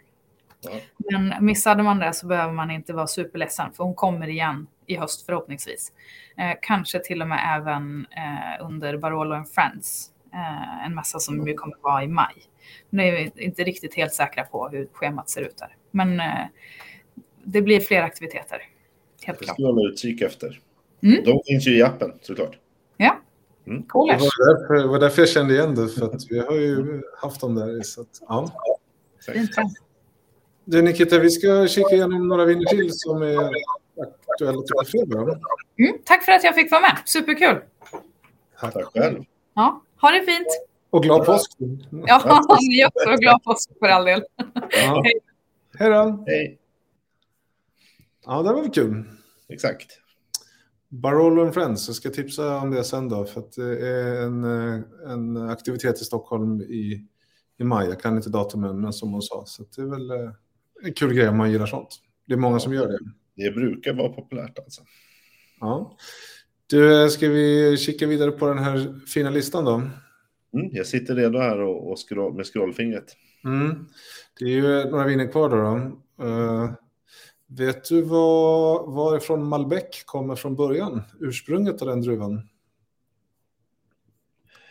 Men missade man det så behöver man inte vara superledsen för hon kommer igen i höst förhoppningsvis. Eh, kanske till och med även eh, under Barolo and Friends. Eh, en mässa som ju kommer vara i maj. Nu är vi inte riktigt helt säkra på hur schemat ser ut där. Men eh, det blir fler aktiviteter. Helt Det klart. ska man ha utkik efter. Mm. De finns ju i appen såklart. Ja, Mm. Det var därför, var därför jag kände igen det, för att vi har ju haft dem där. Så att, ja. Fint. Du Nikita, vi ska kika igenom några viner till som är aktuella till fredag. Mm, tack för att jag fick vara med. Superkul. Tack. Själv. Ja, ha det fint. Och glad påsk! Ja, ni också. Glad påsk för all del. Ja. Hej då! Hej. Ja, det var väl kul. Exakt. Barolo and Friends, jag ska tipsa om det sen då, för att det är en, en aktivitet i Stockholm i, i maj. Jag kan inte datumen, men som hon sa. Så att det är väl eh, en kul grej om man gillar sånt. Det är många som gör det. Det brukar vara populärt alltså. Ja. Du, ska vi kika vidare på den här fina listan då? Mm, jag sitter redo här och, och scroll, med scrollfingret. Mm. Det är ju några viner kvar då. då. Eh, vet du vad, varifrån Malbec kommer från början? Ursprunget av den druvan?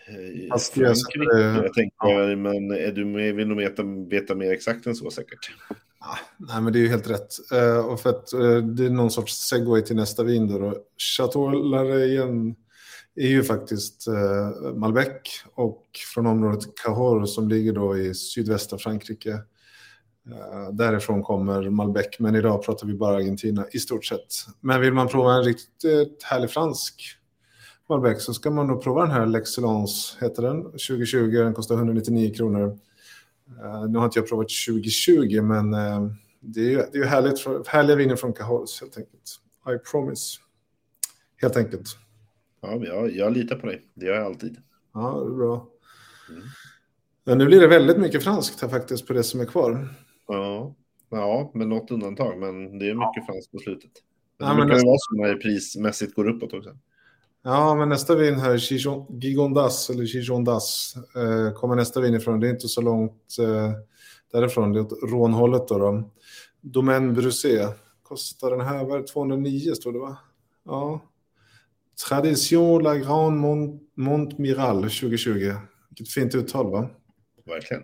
Eh, Frankrike, jag tänker, men är du med, vill nog veta, veta mer exakt än så säkert. Ah, nej, men det är ju helt rätt. Uh, och för att uh, det är någon sorts segway till nästa vin då. då. Chateau Larrayen är ju faktiskt uh, Malbec och från området Cahors som ligger då i sydvästra Frankrike. Därifrån kommer Malbec, men idag pratar vi bara Argentina i stort sett. Men vill man prova en riktigt härlig fransk Malbec så ska man nog prova den här L'Excellence, heter den. 2020, den kostar 199 kronor. Eh, nu har inte jag provat 2020, men eh, det är ju det är ju härligt, härliga viner från Cahors helt enkelt. I promise. Helt enkelt. Ja, jag, jag litar på dig. Det gör jag alltid. Ja, det är bra. Mm. Men nu blir det väldigt mycket franskt här faktiskt på det som är kvar. Ja, ja med något undantag, men det är mycket franskt på slutet. Men Ja, det men brukar nästan- vara så när prismässigt går uppåt också. Ja, men nästa vin här, Gigondas, eller Gigondas, eh, kommer nästa vin ifrån. Det är inte så långt eh, därifrån, det är åt rånhållet då. då. Domaine Brusé, kostar den här, var 209 står det va? Ja. Tradition La Grande Mont, Montmiral 2020. Vilket fint uttal va? Verkligen.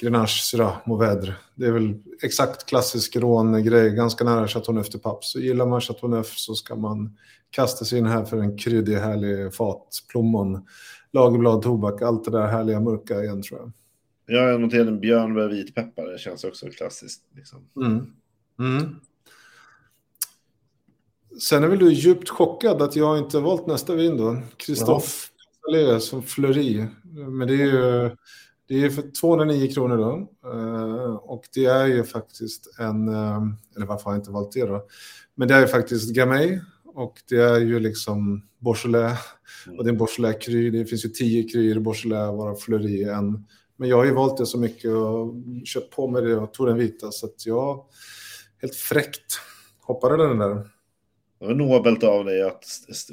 Grenache Syrah Mourvèdre. Det är väl exakt klassisk rångrej, ganska nära Chateauneuf de Pape. Så gillar man Chateauneuf så ska man kasta sig in här för en kryddig, härlig fat, plommon, lagerblad, tobak, allt det där härliga mörka igen tror jag. Jag noterade en björnbär vitpeppar, det känns också klassiskt. Liksom. Mm. Mm. Sen är väl du djupt chockad att jag inte valt nästa vin då. Christophe ja. som Fleury. Men det är ju det är för 209 kronor då. Uh, och det är ju faktiskt en, uh, eller varför har jag inte valt det då? Men det är ju faktiskt Gamay och det är ju liksom Beaujolais. Mm. Och det är en Beaujolais-kry. Det finns ju tio kryer i Beaujolais, varav Fleury är en. Men jag har ju valt det så mycket och köpt på mig det och tog den vita. Så att jag helt fräckt hoppade den där. Det var nobelt av dig att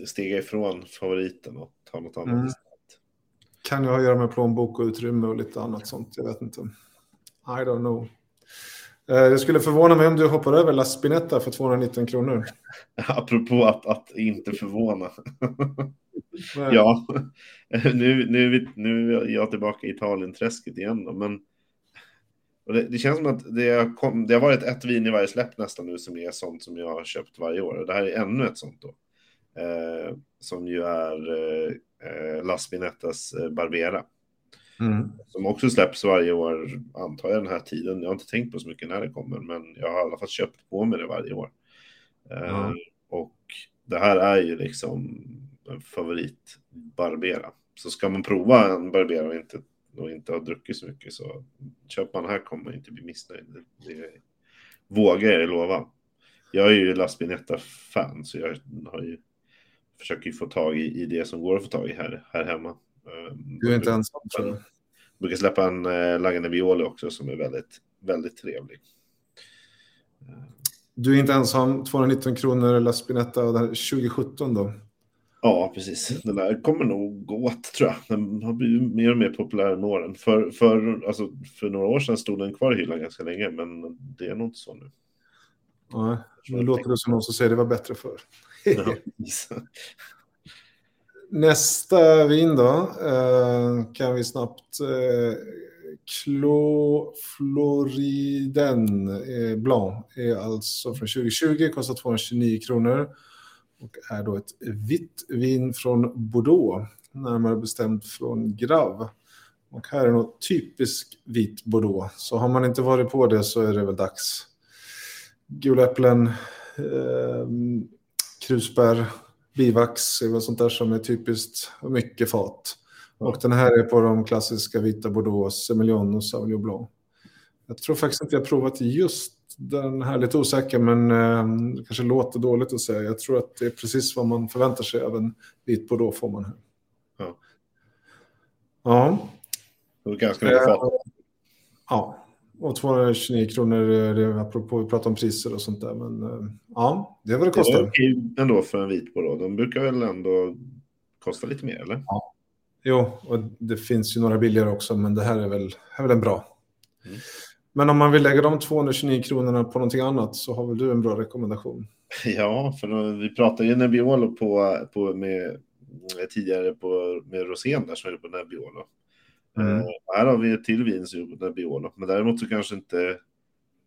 stiga ifrån favoriten och ta något annat. Mm. Kan ju ha att göra med plånbok och utrymme och lite annat sånt. Jag vet inte. I don't know. Det eh, skulle förvåna mig om du hoppar över La Spinetta för 219 kronor. Apropå att, att inte förvåna. ja, nu, nu, nu är jag tillbaka i Italien-träsket igen. Då, men det, det, känns som att det, kom, det har varit ett vin i varje släpp nästan nu som är sånt som jag har köpt varje år. Och det här är ännu ett sånt då. Eh, som ju är eh, eh, Las Spinettas eh, Barbera. Mm. Som också släpps varje år, antar jag, den här tiden. Jag har inte tänkt på så mycket när det kommer, men jag har i alla fall köpt på mig det varje år. Eh, mm. Och det här är ju liksom en favorit Barbera. Så ska man prova en Barbera och inte, och inte ha druckit så mycket så köper man här kommer man inte bli missnöjd. Det, det vågar jag lova. Jag är ju Las Spinetta-fan så jag har ju försöker få tag i, i det som går att få tag i här, här hemma. Ehm, du är inte ensam jag. brukar släppa en äh, Lagane Violi också som är väldigt, väldigt trevlig. Du är inte ensam, 219 kronor La Spinetta 2017 då? Ja, precis. Den där kommer nog gå åt, tror jag. Den har blivit mer och mer populär med åren. För, för, alltså, för några år sedan stod den kvar i hyllan ganska länge, men det är nog inte så nu. Nej, nu låter det som någon som säger det var bättre förr. Nästa vin då eh, kan vi snabbt. Eh, Clos Floriden eh, Blanc är alltså från 2020, kostar 229 kronor och är då ett vitt vin från Bordeaux, närmare bestämt från Grav. Och här är något typisk vit Bordeaux, så har man inte varit på det så är det väl dags. Gula äpplen, eh, krusbär, bivax väl sånt där som är typiskt mycket fat. Och den här är på de klassiska vita Bordeaux, Semillon och Sauvignon Blanc. Jag tror faktiskt inte jag provat just den här, lite osäker, men eh, kanske låter dåligt att säga. Jag tror att det är precis vad man förväntar sig av en vit Bordeaux får man här. Ja. Ja. Det är ganska mycket fat. Eh, ja. Och 229 kronor, det, apropå vi pratar om priser och sånt där. Men eh, ja, det är vad det kostar. Det är okej ändå för en vit Bordeaux. De brukar väl ändå kosta lite mer, eller? Ja. Jo, och det finns ju några billigare också, men det här är väl, är väl en bra. Mm. Men om man vill lägga de 229 kronorna på någonting annat så har väl du en bra rekommendation? Ja, för vi pratade ju Nebbiolo på, på med, tidigare på, med Rosén där som är på Nebbiolo. Mm. Uh, här har vi ett till vin som är på Nebbiolo, men däremot så kanske inte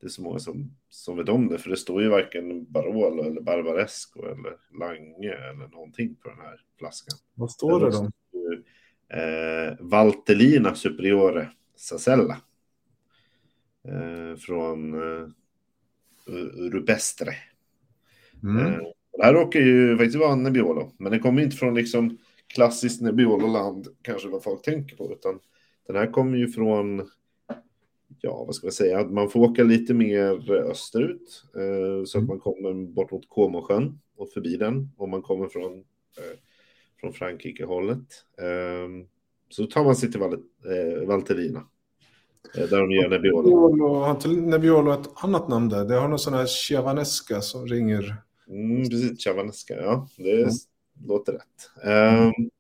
det är så många som, som vet om det, för det står ju varken Barolo eller Barbaresco eller Lange eller någonting på den här flaskan. Vad står det då? Eh, Valtellina Superiore Sacella. Eh, från eh, Rupestre. Mm. Eh, det här råkar ju faktiskt vara Nebbiolo, men den kommer inte från liksom klassiskt Nebbiolo-land, kanske vad folk tänker på, utan den här kommer ju från, ja, vad ska man säga, man får åka lite mer österut, eh, så att mm. man kommer bort mot Comosjön och förbi den, om man kommer från, eh, från Frankrike-hållet. Eh, så tar man sig till Val eh, Valtellina. Eh, där de gör Nebbiolo. Har Nebbiolo ett annat namn där? Det har någon sån här Chiavanesca som ringer. Mm, precis, Chiavanesca, ja. Det mm. låter rätt. Um,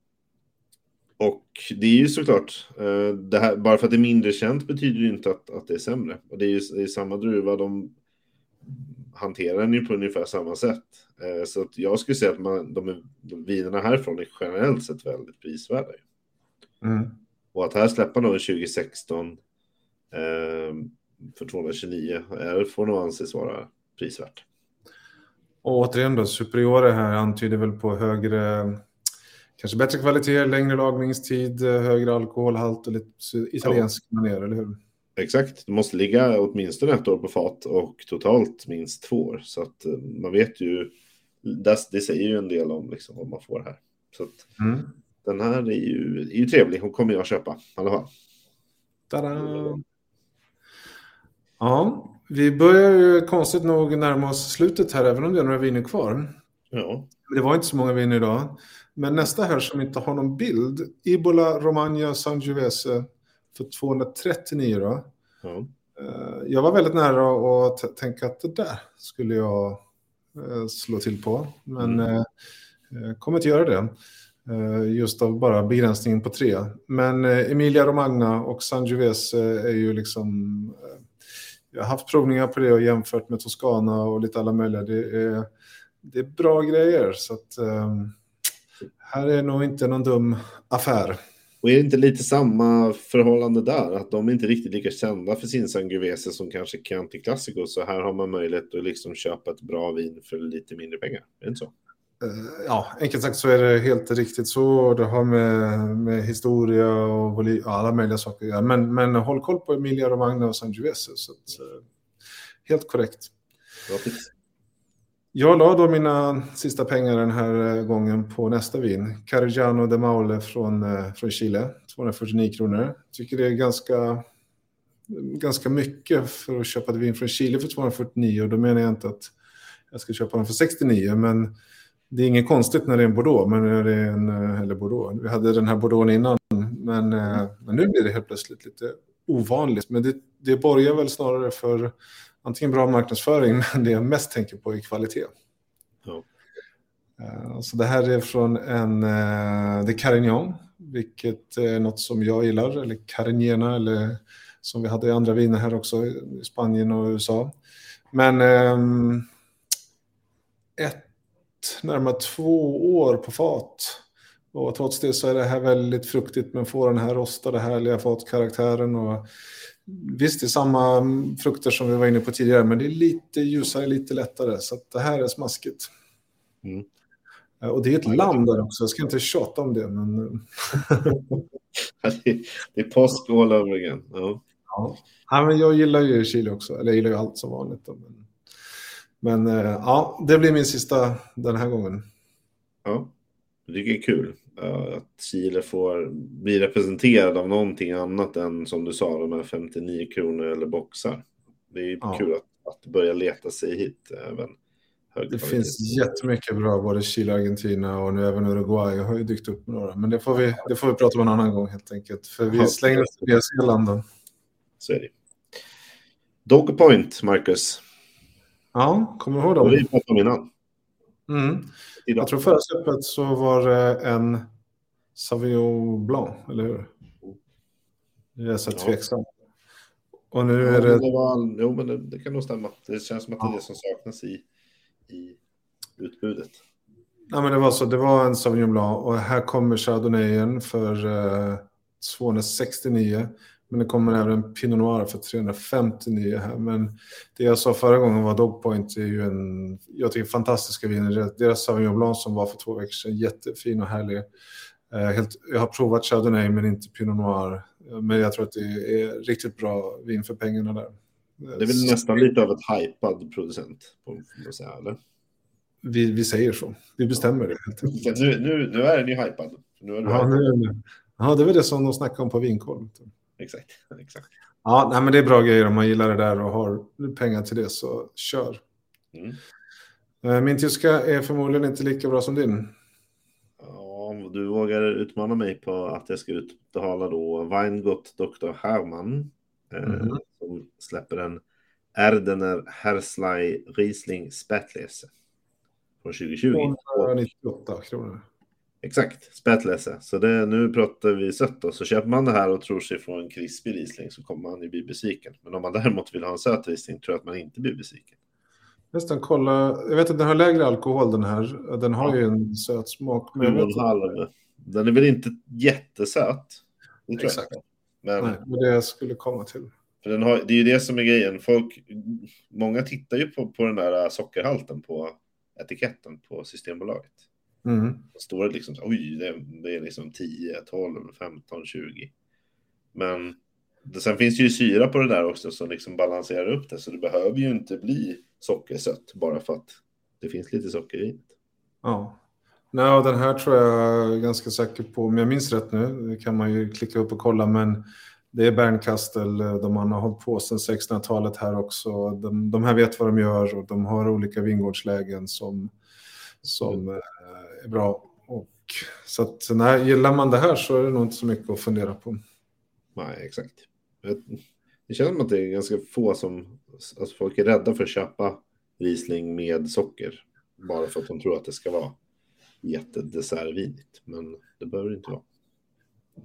Och det är ju såklart, eh, det här, bara för att det är mindre känt betyder ju inte att, att det är sämre. Och det är ju det är samma druva, de hanterar den ju på ungefär samma sätt. Eh, så att jag skulle säga att man, de, de vinerna härifrån är generellt sett väldigt prisvärda. Mm. Och att här släppa någon 2016 eh, för 229 är, får nog anses vara prisvärt. Och återigen då, Superiore här antyder väl på högre, kanske bättre kvalitet, längre lagringstid, högre alkoholhalt och lite italiensk ja. manér, eller hur? Exakt, det måste ligga åtminstone ett år på fat och totalt minst två år. Så att eh, man vet ju, det säger ju en del om liksom vad man får här. Så att mm. den här är ju, är ju trevlig, hon kommer jag köpa i alla fall. Tada! Ja, vi börjar ju konstigt nog närma oss slutet här, även om det är några viner kvar. Ja. Det var inte så många viner idag. Men nästa här som inte har någon bild, Ibola Romagna Sangiovese för 239 då. Eh, jag var väldigt nära att tänka att det där skulle jag eh, slå till på. Men mm. eh, kommer inte göra det. Just av bara begränsningen på tre. Men Emilia Romagna och Sangiovese är ju liksom... Jag har haft provningar på det och jämfört med Toscana och lite alla möjliga. Det är, det är bra grejer. Så att, här är nog inte någon dum affär. Och är det inte lite samma förhållande där? Att de inte riktigt lika kända för sin Sangiovese som kanske Chianti Classico. Så här har man möjlighet att liksom köpa ett bra vin för lite mindre pengar. Är det inte så? Eh, ja, enkelt sagt så är det helt riktigt så. Det har med, med historia och volym, alla möjliga saker att göra. Men, men håll koll på Emilia Romagna och Sangiovese. Så att, eh, helt korrekt. Bra tips. Jag la då mina sista pengar den här eh, gången på nästa vin. Carigiano de Maule från, eh, från Chile. 249 kronor. Tycker det är ganska, ganska mycket för att köpa ett vin från Chile för 249. Och då menar jag inte att jag ska köpa den för 69. Men det är inget konstigt när det är en Bordeaux. Men när det är en, eh, eller Bordeaux. Vi hade den här Bordeaux innan. Men, men nu blir det helt plötsligt lite ovanligt. Men det, det borgar väl snarare för antingen bra marknadsföring, men det jag mest tänker på är kvalitet. Ja. Uh, så det här är från en, uh, det är Carignan, vilket är något som jag gillar, eller Carignana, eller som vi hade i andra viner här också, i Spanien och USA. Men um, ett, närmare två år på fat. Och trots det så är det här väldigt fruktigt, men får den här rostade härliga fatkaraktären och Visst, det är samma frukter som vi var inne på tidigare, men det är lite ljusare, lite lättare. Så det här är smaskigt. Mm. Och det är ett land där också, jag ska inte tjata om det. Men... det är påsk all over again. Ja. Ja. ja. men jag gillar ju Chile också, eller jag gillar ju allt som vanligt. Men, men eh, ja, det blir min sista den här gången. Ja, det är kul. Eh, att Chile får bli representerad av någonting annat än som du sa, de här 59 kronor eller boxar. Det är ja. kul att, att börja leta sig hit även. Det finns jättemycket bra, både Chile, Argentina och nu även Uruguay har ju dykt upp några. Men det får vi, det får vi prata om en annan gång helt enkelt. För vi ja, slänger oss till Zeeland. Så är det. Dog Point, Marcus. Ja, kommer du ihåg dem? Det vi pratade om innan. Mm. Jag tror förra släppet så var det en Sauvignon Blanc, eller hur? Jag är så ja. tveksam. Och nu är det... det var, jo, men det, det, kan nog stämma. Det känns som att det är det som saknas i, i utbudet. Ja, men det var så. Det var en Sauvignon Blanc och här kommer Chardonnayen för eh, 269. Men det kommer även en Pinot Noir för 359 här. Men det jag sa förra gången var Dogpoint är ju en, jag tycker fantastiska viner. Deras Sauvignon Blanc som var för två veckor sedan, jättefin och härlig. Eh, helt, jag har provat Chardonnay men inte Pinot Noir. Men jag tror att det är riktigt bra vin för pengarna där. Det är väl nästan lite av ett hypad producent, får man säga, eller? Vi, vi säger så. Vi bestämmer det. Nu, nu, nu är den ju hypad. Nu är ja, nu, ja, det var det som de snackade om på vinkoll exakt. exakt. Ja, nej, men det är bra grejer om man gillar det där och har pengar till det så kör. Mm. Eh, min tyska är förmodligen inte lika bra som din. Ja, du vågar utmana mig på att jag ska uttala då Weingott Dr. Hermann mm. eh, som släpper en Erdener Hersley Riesling Spätlese från 2020. 298 kronor. Exakt, spätlese. Så det, nu pratar vi sött då. Så köper man det här och tror sig få en krispig Riesling så kommer man ju bli besviken. Men om man däremot vill ha en söt Riesling tror jag att man inte blir besviken. Nästan kolla, jag vet att den har lägre alkohol den här. Den har ju en söt smak. Men Halv. Den är väl inte jättesöt. Exakt. jag. Men nej, det jag skulle komma till. för den har, det är ju det som är grejen. Folk, många tittar ju på, på den där sockerhalten på etiketten på Systembolaget. Mm. Står det liksom, oj, det, det är liksom 10, 12, 15, 20. Men det, sen finns det ju syra på det där också som liksom balanserar upp det. Så det behöver ju inte bli sockersött bara för att det finns lite socker i. Ja. Nej, den här tror jag ganska säker på, om jag minns rätt nu, det kan man ju klicka upp och kolla, men det är Bernkastel, de man har hållit på sedan 1600-talet här också. De, de här vet vad de gör och de har olika vingårdslägen som, som eh, är bra. Och, så att, nej, gillar man det här så är det nog inte så mycket att fundera på. Nej, exakt. Det känns som att det är ganska få som, alltså folk är rädda för att köpa Riesling med socker. Bara för att de tror att det ska vara jättedessertvinigt. Men det behöver det inte vara.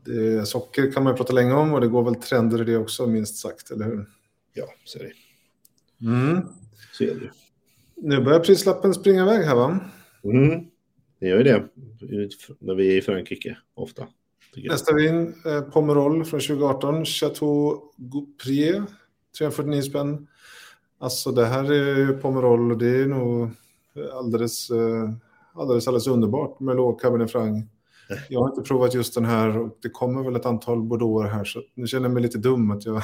Det, socker kan man prata länge om och det går väl trender i det också, minst sagt, eller hur? Ja, så är det. Mm. Så är det. Nu börjar prislappen springa iväg här, va? Mm. Det gör ju det. När vi är i Frankrike ofta. Nästa vin, eh, Pomerol från 2018, Chateau Gouprier, 349 spänn. Alltså det här är ju Pomerol och det är nog alldeles, eh, alldeles, alldeles underbart med låg Cabernet Franc. Jag har inte provat just den här och det kommer väl ett antal bordeauxer här så nu känner jag mig lite dum att jag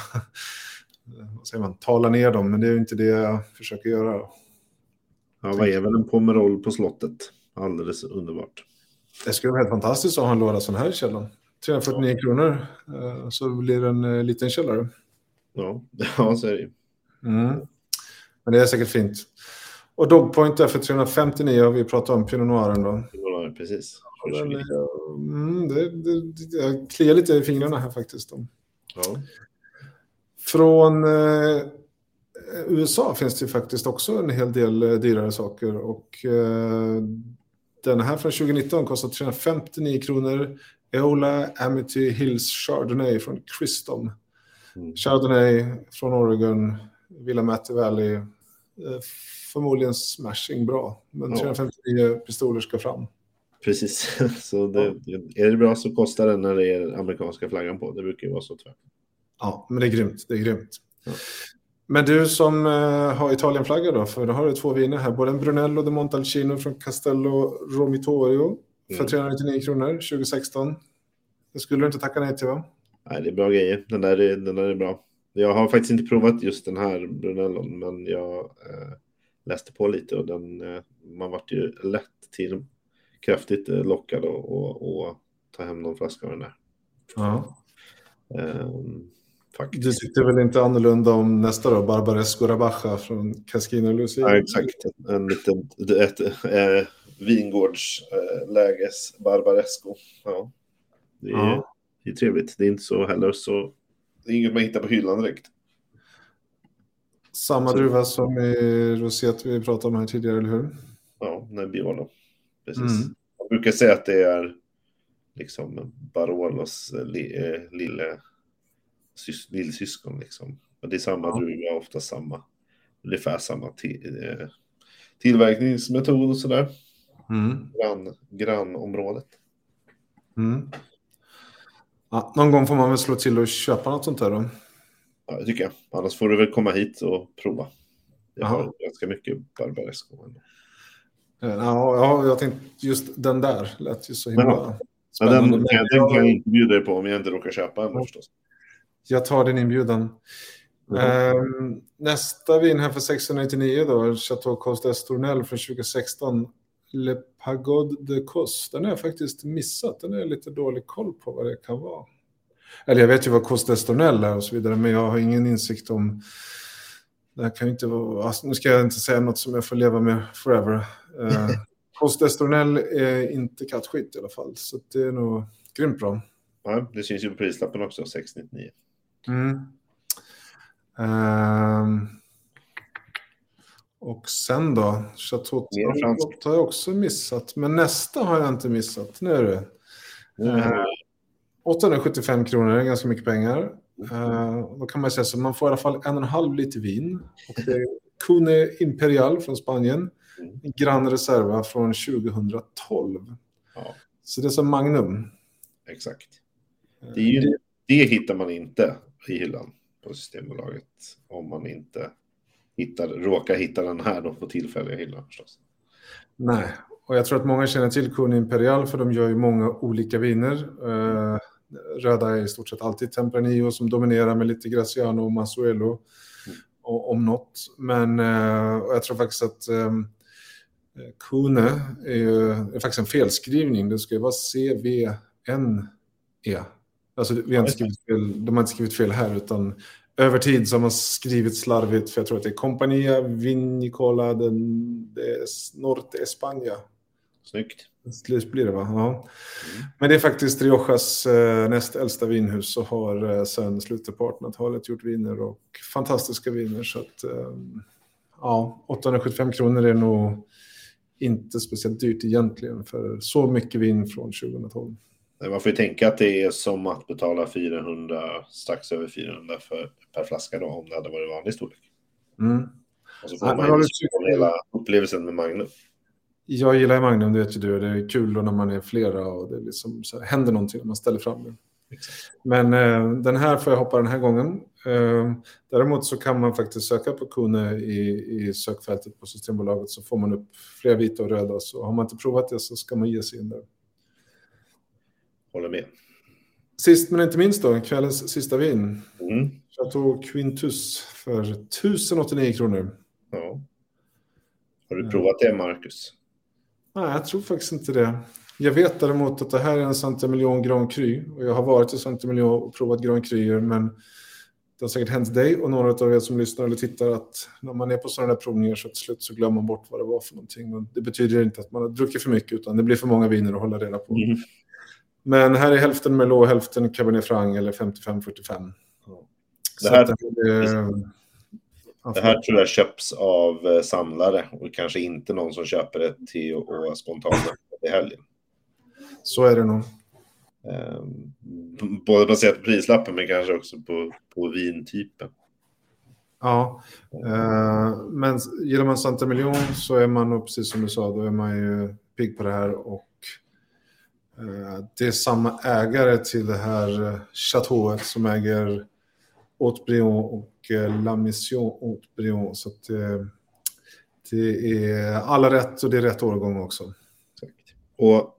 vad säger man, talar ner dem men det är ju inte det jag försöker göra. Ja, vad är väl en Pomerol på slottet? Alldeles underbart. Det skulle vara helt fantastiskt att ha en låda sån här i källaren. 349 kronor eh, så blir det en eh, liten källare. Ja, ja så är det. Mm. Men det är säkert fint. Och Dogpoint är för 359 har vi pratat om Pinot Noiren då. Ja, precis. Den, är- mm, det, det, det, jag kliar lite i fingrarna här faktiskt. Då. Ja. Från eh, USA finns det faktiskt också en hel del eh, dyrare saker. Och eh, den här från 2019 kostar 359 kronor. Eola Amity Hills Chardonnay från Christom. Mm. Chardonnay från Oregon, Willamette Valley. Eh, förmodligen smashing bra, men Ja. 359 pistoler ska fram. Precis, så det, är det bra så kostar det när det är amerikanska flaggan på. Det brukar ju vara så tyvärr. Ja, men det är grymt. Det är grymt. Ja. Men du som eh, har Italienflagga då, för då har du två viner här. Både en Brunello de Montalcino från Castello Romitorio för Mm. 399 kronor 2016. Det skulle du inte tacka nej till va? Nej, det är bra grejer. Den där är, den där är bra. Jag har faktiskt inte provat just den här Brunellon, men jag eh, läste på lite och den, eh, man vart ju lätt till kraftigt eh, lockad och, och, och ta hem någon flaska av den där. Ja. Ehm, faktiskt. Du tyckte väl inte annorlunda om nästa då, Barbaresco Rabaja från Cascino Lucia? Ja, exakt. En liten ett, eh, vingårdsläges Barbaresco. Ja. Det är, Ja. det är trevligt. Det är inte så heller så... Det är inget man hittar på hyllan direkt. Samma Så- druva som i Rosett vi pratade om här tidigare, eller hur? Ja, Nebbiolo. Precis. Mm. Jag brukar säga att det är liksom Barolos eh, li, eh, lille sys, lillsyskon. Liksom. Men det är samma Ja. druva, ofta samma, ungefär samma till, eh, tillverkningsmetod och sådär. Mm. Grann, grannområdet. Mm. Ja, någon gång får man väl slå till och köpa något sånt där då. Ja, det tycker jag. Annars får du väl komma hit och prova. Jag Jaha. har ganska mycket Barbaresco. ändå. Ja, ja, jag tänkte just den där lät ju så himla den, spännande. den, den kan jag inte bjuda dig på om jag inte råkar köpa en förstås. Jag tar din inbjudan. Mhm. Ehm, nästa vin här för 699 då, Chateau Coste Estournel från 2016. Le Pagode de Cos. Den har jag faktiskt missat. Den jag lite dålig koll på vad det kan vara. Eller jag vet ju vad Coste Estournel är och så vidare, men jag har ingen insikt om... Det här kan ju inte vara... Alltså, nu ska jag inte säga något som jag får leva med forever. Uh, Coste Estournel är inte kattskit i alla fall, så det är nog grymt bra. Ja, det syns ju på prislappen också, 699. Mm. Ehm. Och sen då, Chateau har jag också missat. Men nästa har jag inte missat. Nu är det. Mm. Eh, 875 kronor är ganska mycket pengar. Eh, då kan man säga så man får i alla fall en och en halv liter vin. Och det är Cune Imperial från Spanien. Mm. Gran Reserva från 2012. Ja, Så det är som Magnum. exakt. Det, är ju, det hittar man inte i hyllan på Systembolaget. Om man inte hittar, råkar hitta den här då på tillfälliga hyllan förstås. Nej, och jag tror att många känner till Cune Imperial för de gör ju många olika viner. Eh, röda är i stort sett alltid Tempranillo som dominerar med lite Graciano och Masuelo och, om något. Men eh, jag tror faktiskt att eh, Cune är, ju, är faktiskt en felskrivning. Det ska ju vara CVNE. Alltså vi har inte skrivit fel, de har inte skrivit fel här utan över tid så har man skrivit slarvigt för jag tror att det är Compania Vinicola de, de Norte España. Snyggt. Slut blir det va? Ja. Men det är faktiskt Riojas eh, näst äldsta vinhus och har eh, sedan slutet på 1800-talet gjort viner och fantastiska viner. Så att, eh, ja, 875 kronor är nog inte speciellt dyrt egentligen för så mycket vin från 2012. Nej, Man får ju tänka att det är som att betala 400, strax över 400 för, per flaska då, om det hade varit vanlig storlek. Mm. Och så får Nej, men man ju du tyckt- hela upplevelsen med Magnum. Jag gillar Magnum, det vet ju du. Det är kul när man är flera och det liksom så här, händer någonting när man ställer fram det. Men eh, den här får jag hoppa den här gången. Eh, däremot så kan man faktiskt söka på Kune i, i sökfältet på Systembolaget så får man upp fler vita och röda. Så har man inte provat det så ska man ge sig in där. Håller med. Sist men inte minst då, kvällens sista vin. Mm. Chateau Quintus för 1089 kronor. Ja. Har du provat det, Marcus? Nej, jag tror faktiskt inte det. Jag vet däremot att det här är en Santamiljon Grand Cru. Och jag har varit i Santamiljon och provat Grand Cruer, men det har säkert hänt dig och några av er som lyssnar eller tittar att när man är på sådana där provningar så till slut så glömmer man bort vad det var för någonting. Och det betyder inte att man har druckit för mycket, utan det blir för många viner att hålla reda på. Mm. Men här är hälften Merlot, hälften Cabernet Franc eller 55-45. Det här- att det, här tror jag köps av eh, samlare och kanske inte någon som köper det till och spontant i helgen. Så är det nog. Eh, Både baserat på prislappen men kanske också på, på vintypen. Ja, eh, men gillar man Santa Million så är man precis som du sa, då är man ju pigg på det här och eh, det är samma ägare till det här eh, chateauet som äger Haute-Brion och eh, La Mission Haute-Brion. Så det, det är alla rätt och det är rätt årgång också. Exakt. Och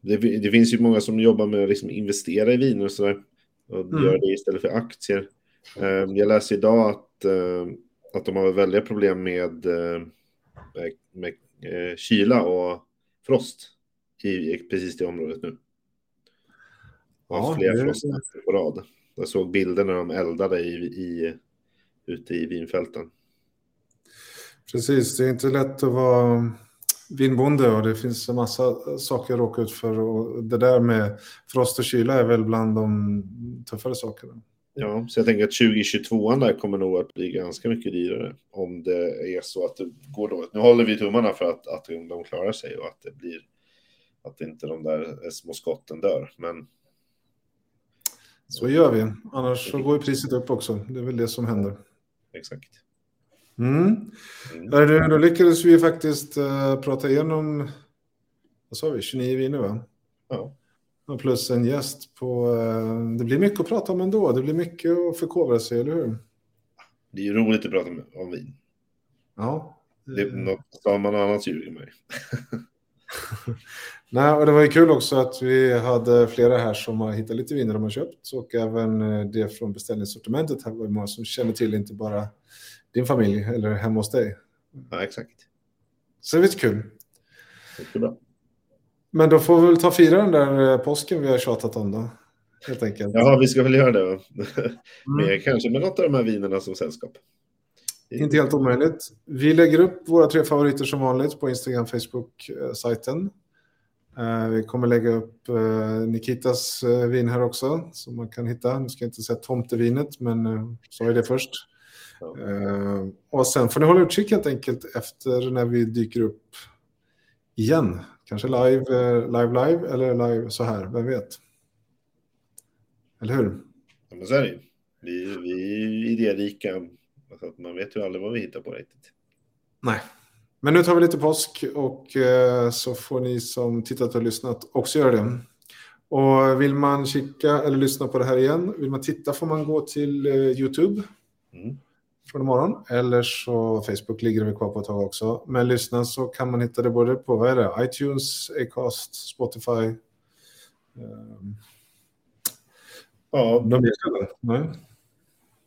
det, det finns ju många som jobbar med att liksom investera i viner och sådär. Och Mm. gör det istället för aktier. Eh, Jag läste idag att, eh, att de har väldiga problem med, eh, med, med eh, kyla och frost i, i precis det området nu. Och Ja, flera frostnätter på rad. Jag såg bilder när de eldade i, i, ute i vinfälten. Precis, det är inte lätt att vara vinbonde och det finns en massa saker att råka ut för. Och det där med frost och kyla är väl bland de tuffare sakerna. Ja, så jag tänker att 2022 där kommer nog att bli ganska mycket dyrare om det är så att det går dåligt. Nu håller vi tummarna för att, att de klarar sig och att det blir att inte de där små skotten dör. Men Så gör vi. Annars så går ju priset upp också. Det är väl det som händer. exakt. Mm. Mm. Då lyckades vi faktiskt eh, prata igenom, vad sa vi, 29 viner va? Ja, Och plus en gäst på, eh, det blir mycket att prata om ändå. Det blir mycket att förkovra sig, eller hur? det är ju roligt att prata om vin. Ja. Det är något, sa man annat ljuger mig. Nej, och det var ju kul också att vi hade flera här som har hittat lite viner de har köpt och även eh, det från beställningssortimentet här var det många som känner till inte bara din familj eller hemma hos dig. Ja, exakt. Så det är lite kul. Mycket bra. Men då får vi väl ta fira den där eh, påsken vi har tjatat om då. Helt enkelt. Ja, vi ska väl göra det. Mm. Kanske med något av de här vinerna som sällskap. Inte helt omöjligt. Vi lägger upp våra tre favoriter som vanligt på Instagram, Facebook-sajten. Eh, Vi kommer lägga upp eh, Nikitas eh, vin här också som man kan hitta. Nu ska jag inte säga tomtevinet, men sa jag det först. Ja. Och sen får ni hålla utkik helt enkelt efter när vi dyker upp igen. Kanske live, live, live eller live så här, vem vet? Eller hur? Ja, men så är det ju. Vi, vi är idérika. Så att man vet ju aldrig vad vi hittar på riktigt. Nej. Men nu tar vi lite påsk och eh, så får ni som tittat och lyssnat också göra det. Och vill man kika eller lyssna på det här igen, vill man titta får man gå till eh, YouTube Mm. från imorgon. Eller så Facebook ligger det kvar på ett tag också. Men lyssna så kan man hitta det både på vad är det? iTunes, Acast, Spotify. Um, Ja, de mer ställen? Nej.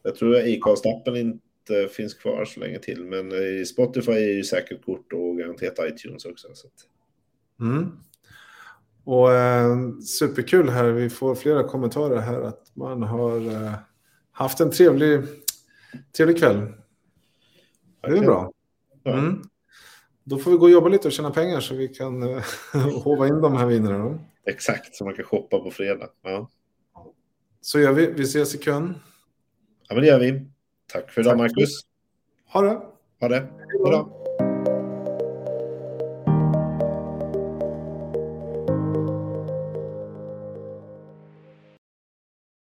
jag tror att Acast-appen inte finns kvar så länge till. Men i Spotify är ju säkert kort och garanterat iTunes också. Så att... Mm. Och eh, superkul här, vi får flera kommentarer här att man har eh, haft en trevlig, trevlig kväll. Det är bra. Mm. Då får vi gå och jobba lite och tjäna pengar så vi kan eh, hova in de här vinerna. Exakt, så man kan shoppa på fredag. Ja. Så gör vi, vi ses i kön. ja, men det gör vi. Tack för idag. Marcus. Ha det! Ha det. Hej då.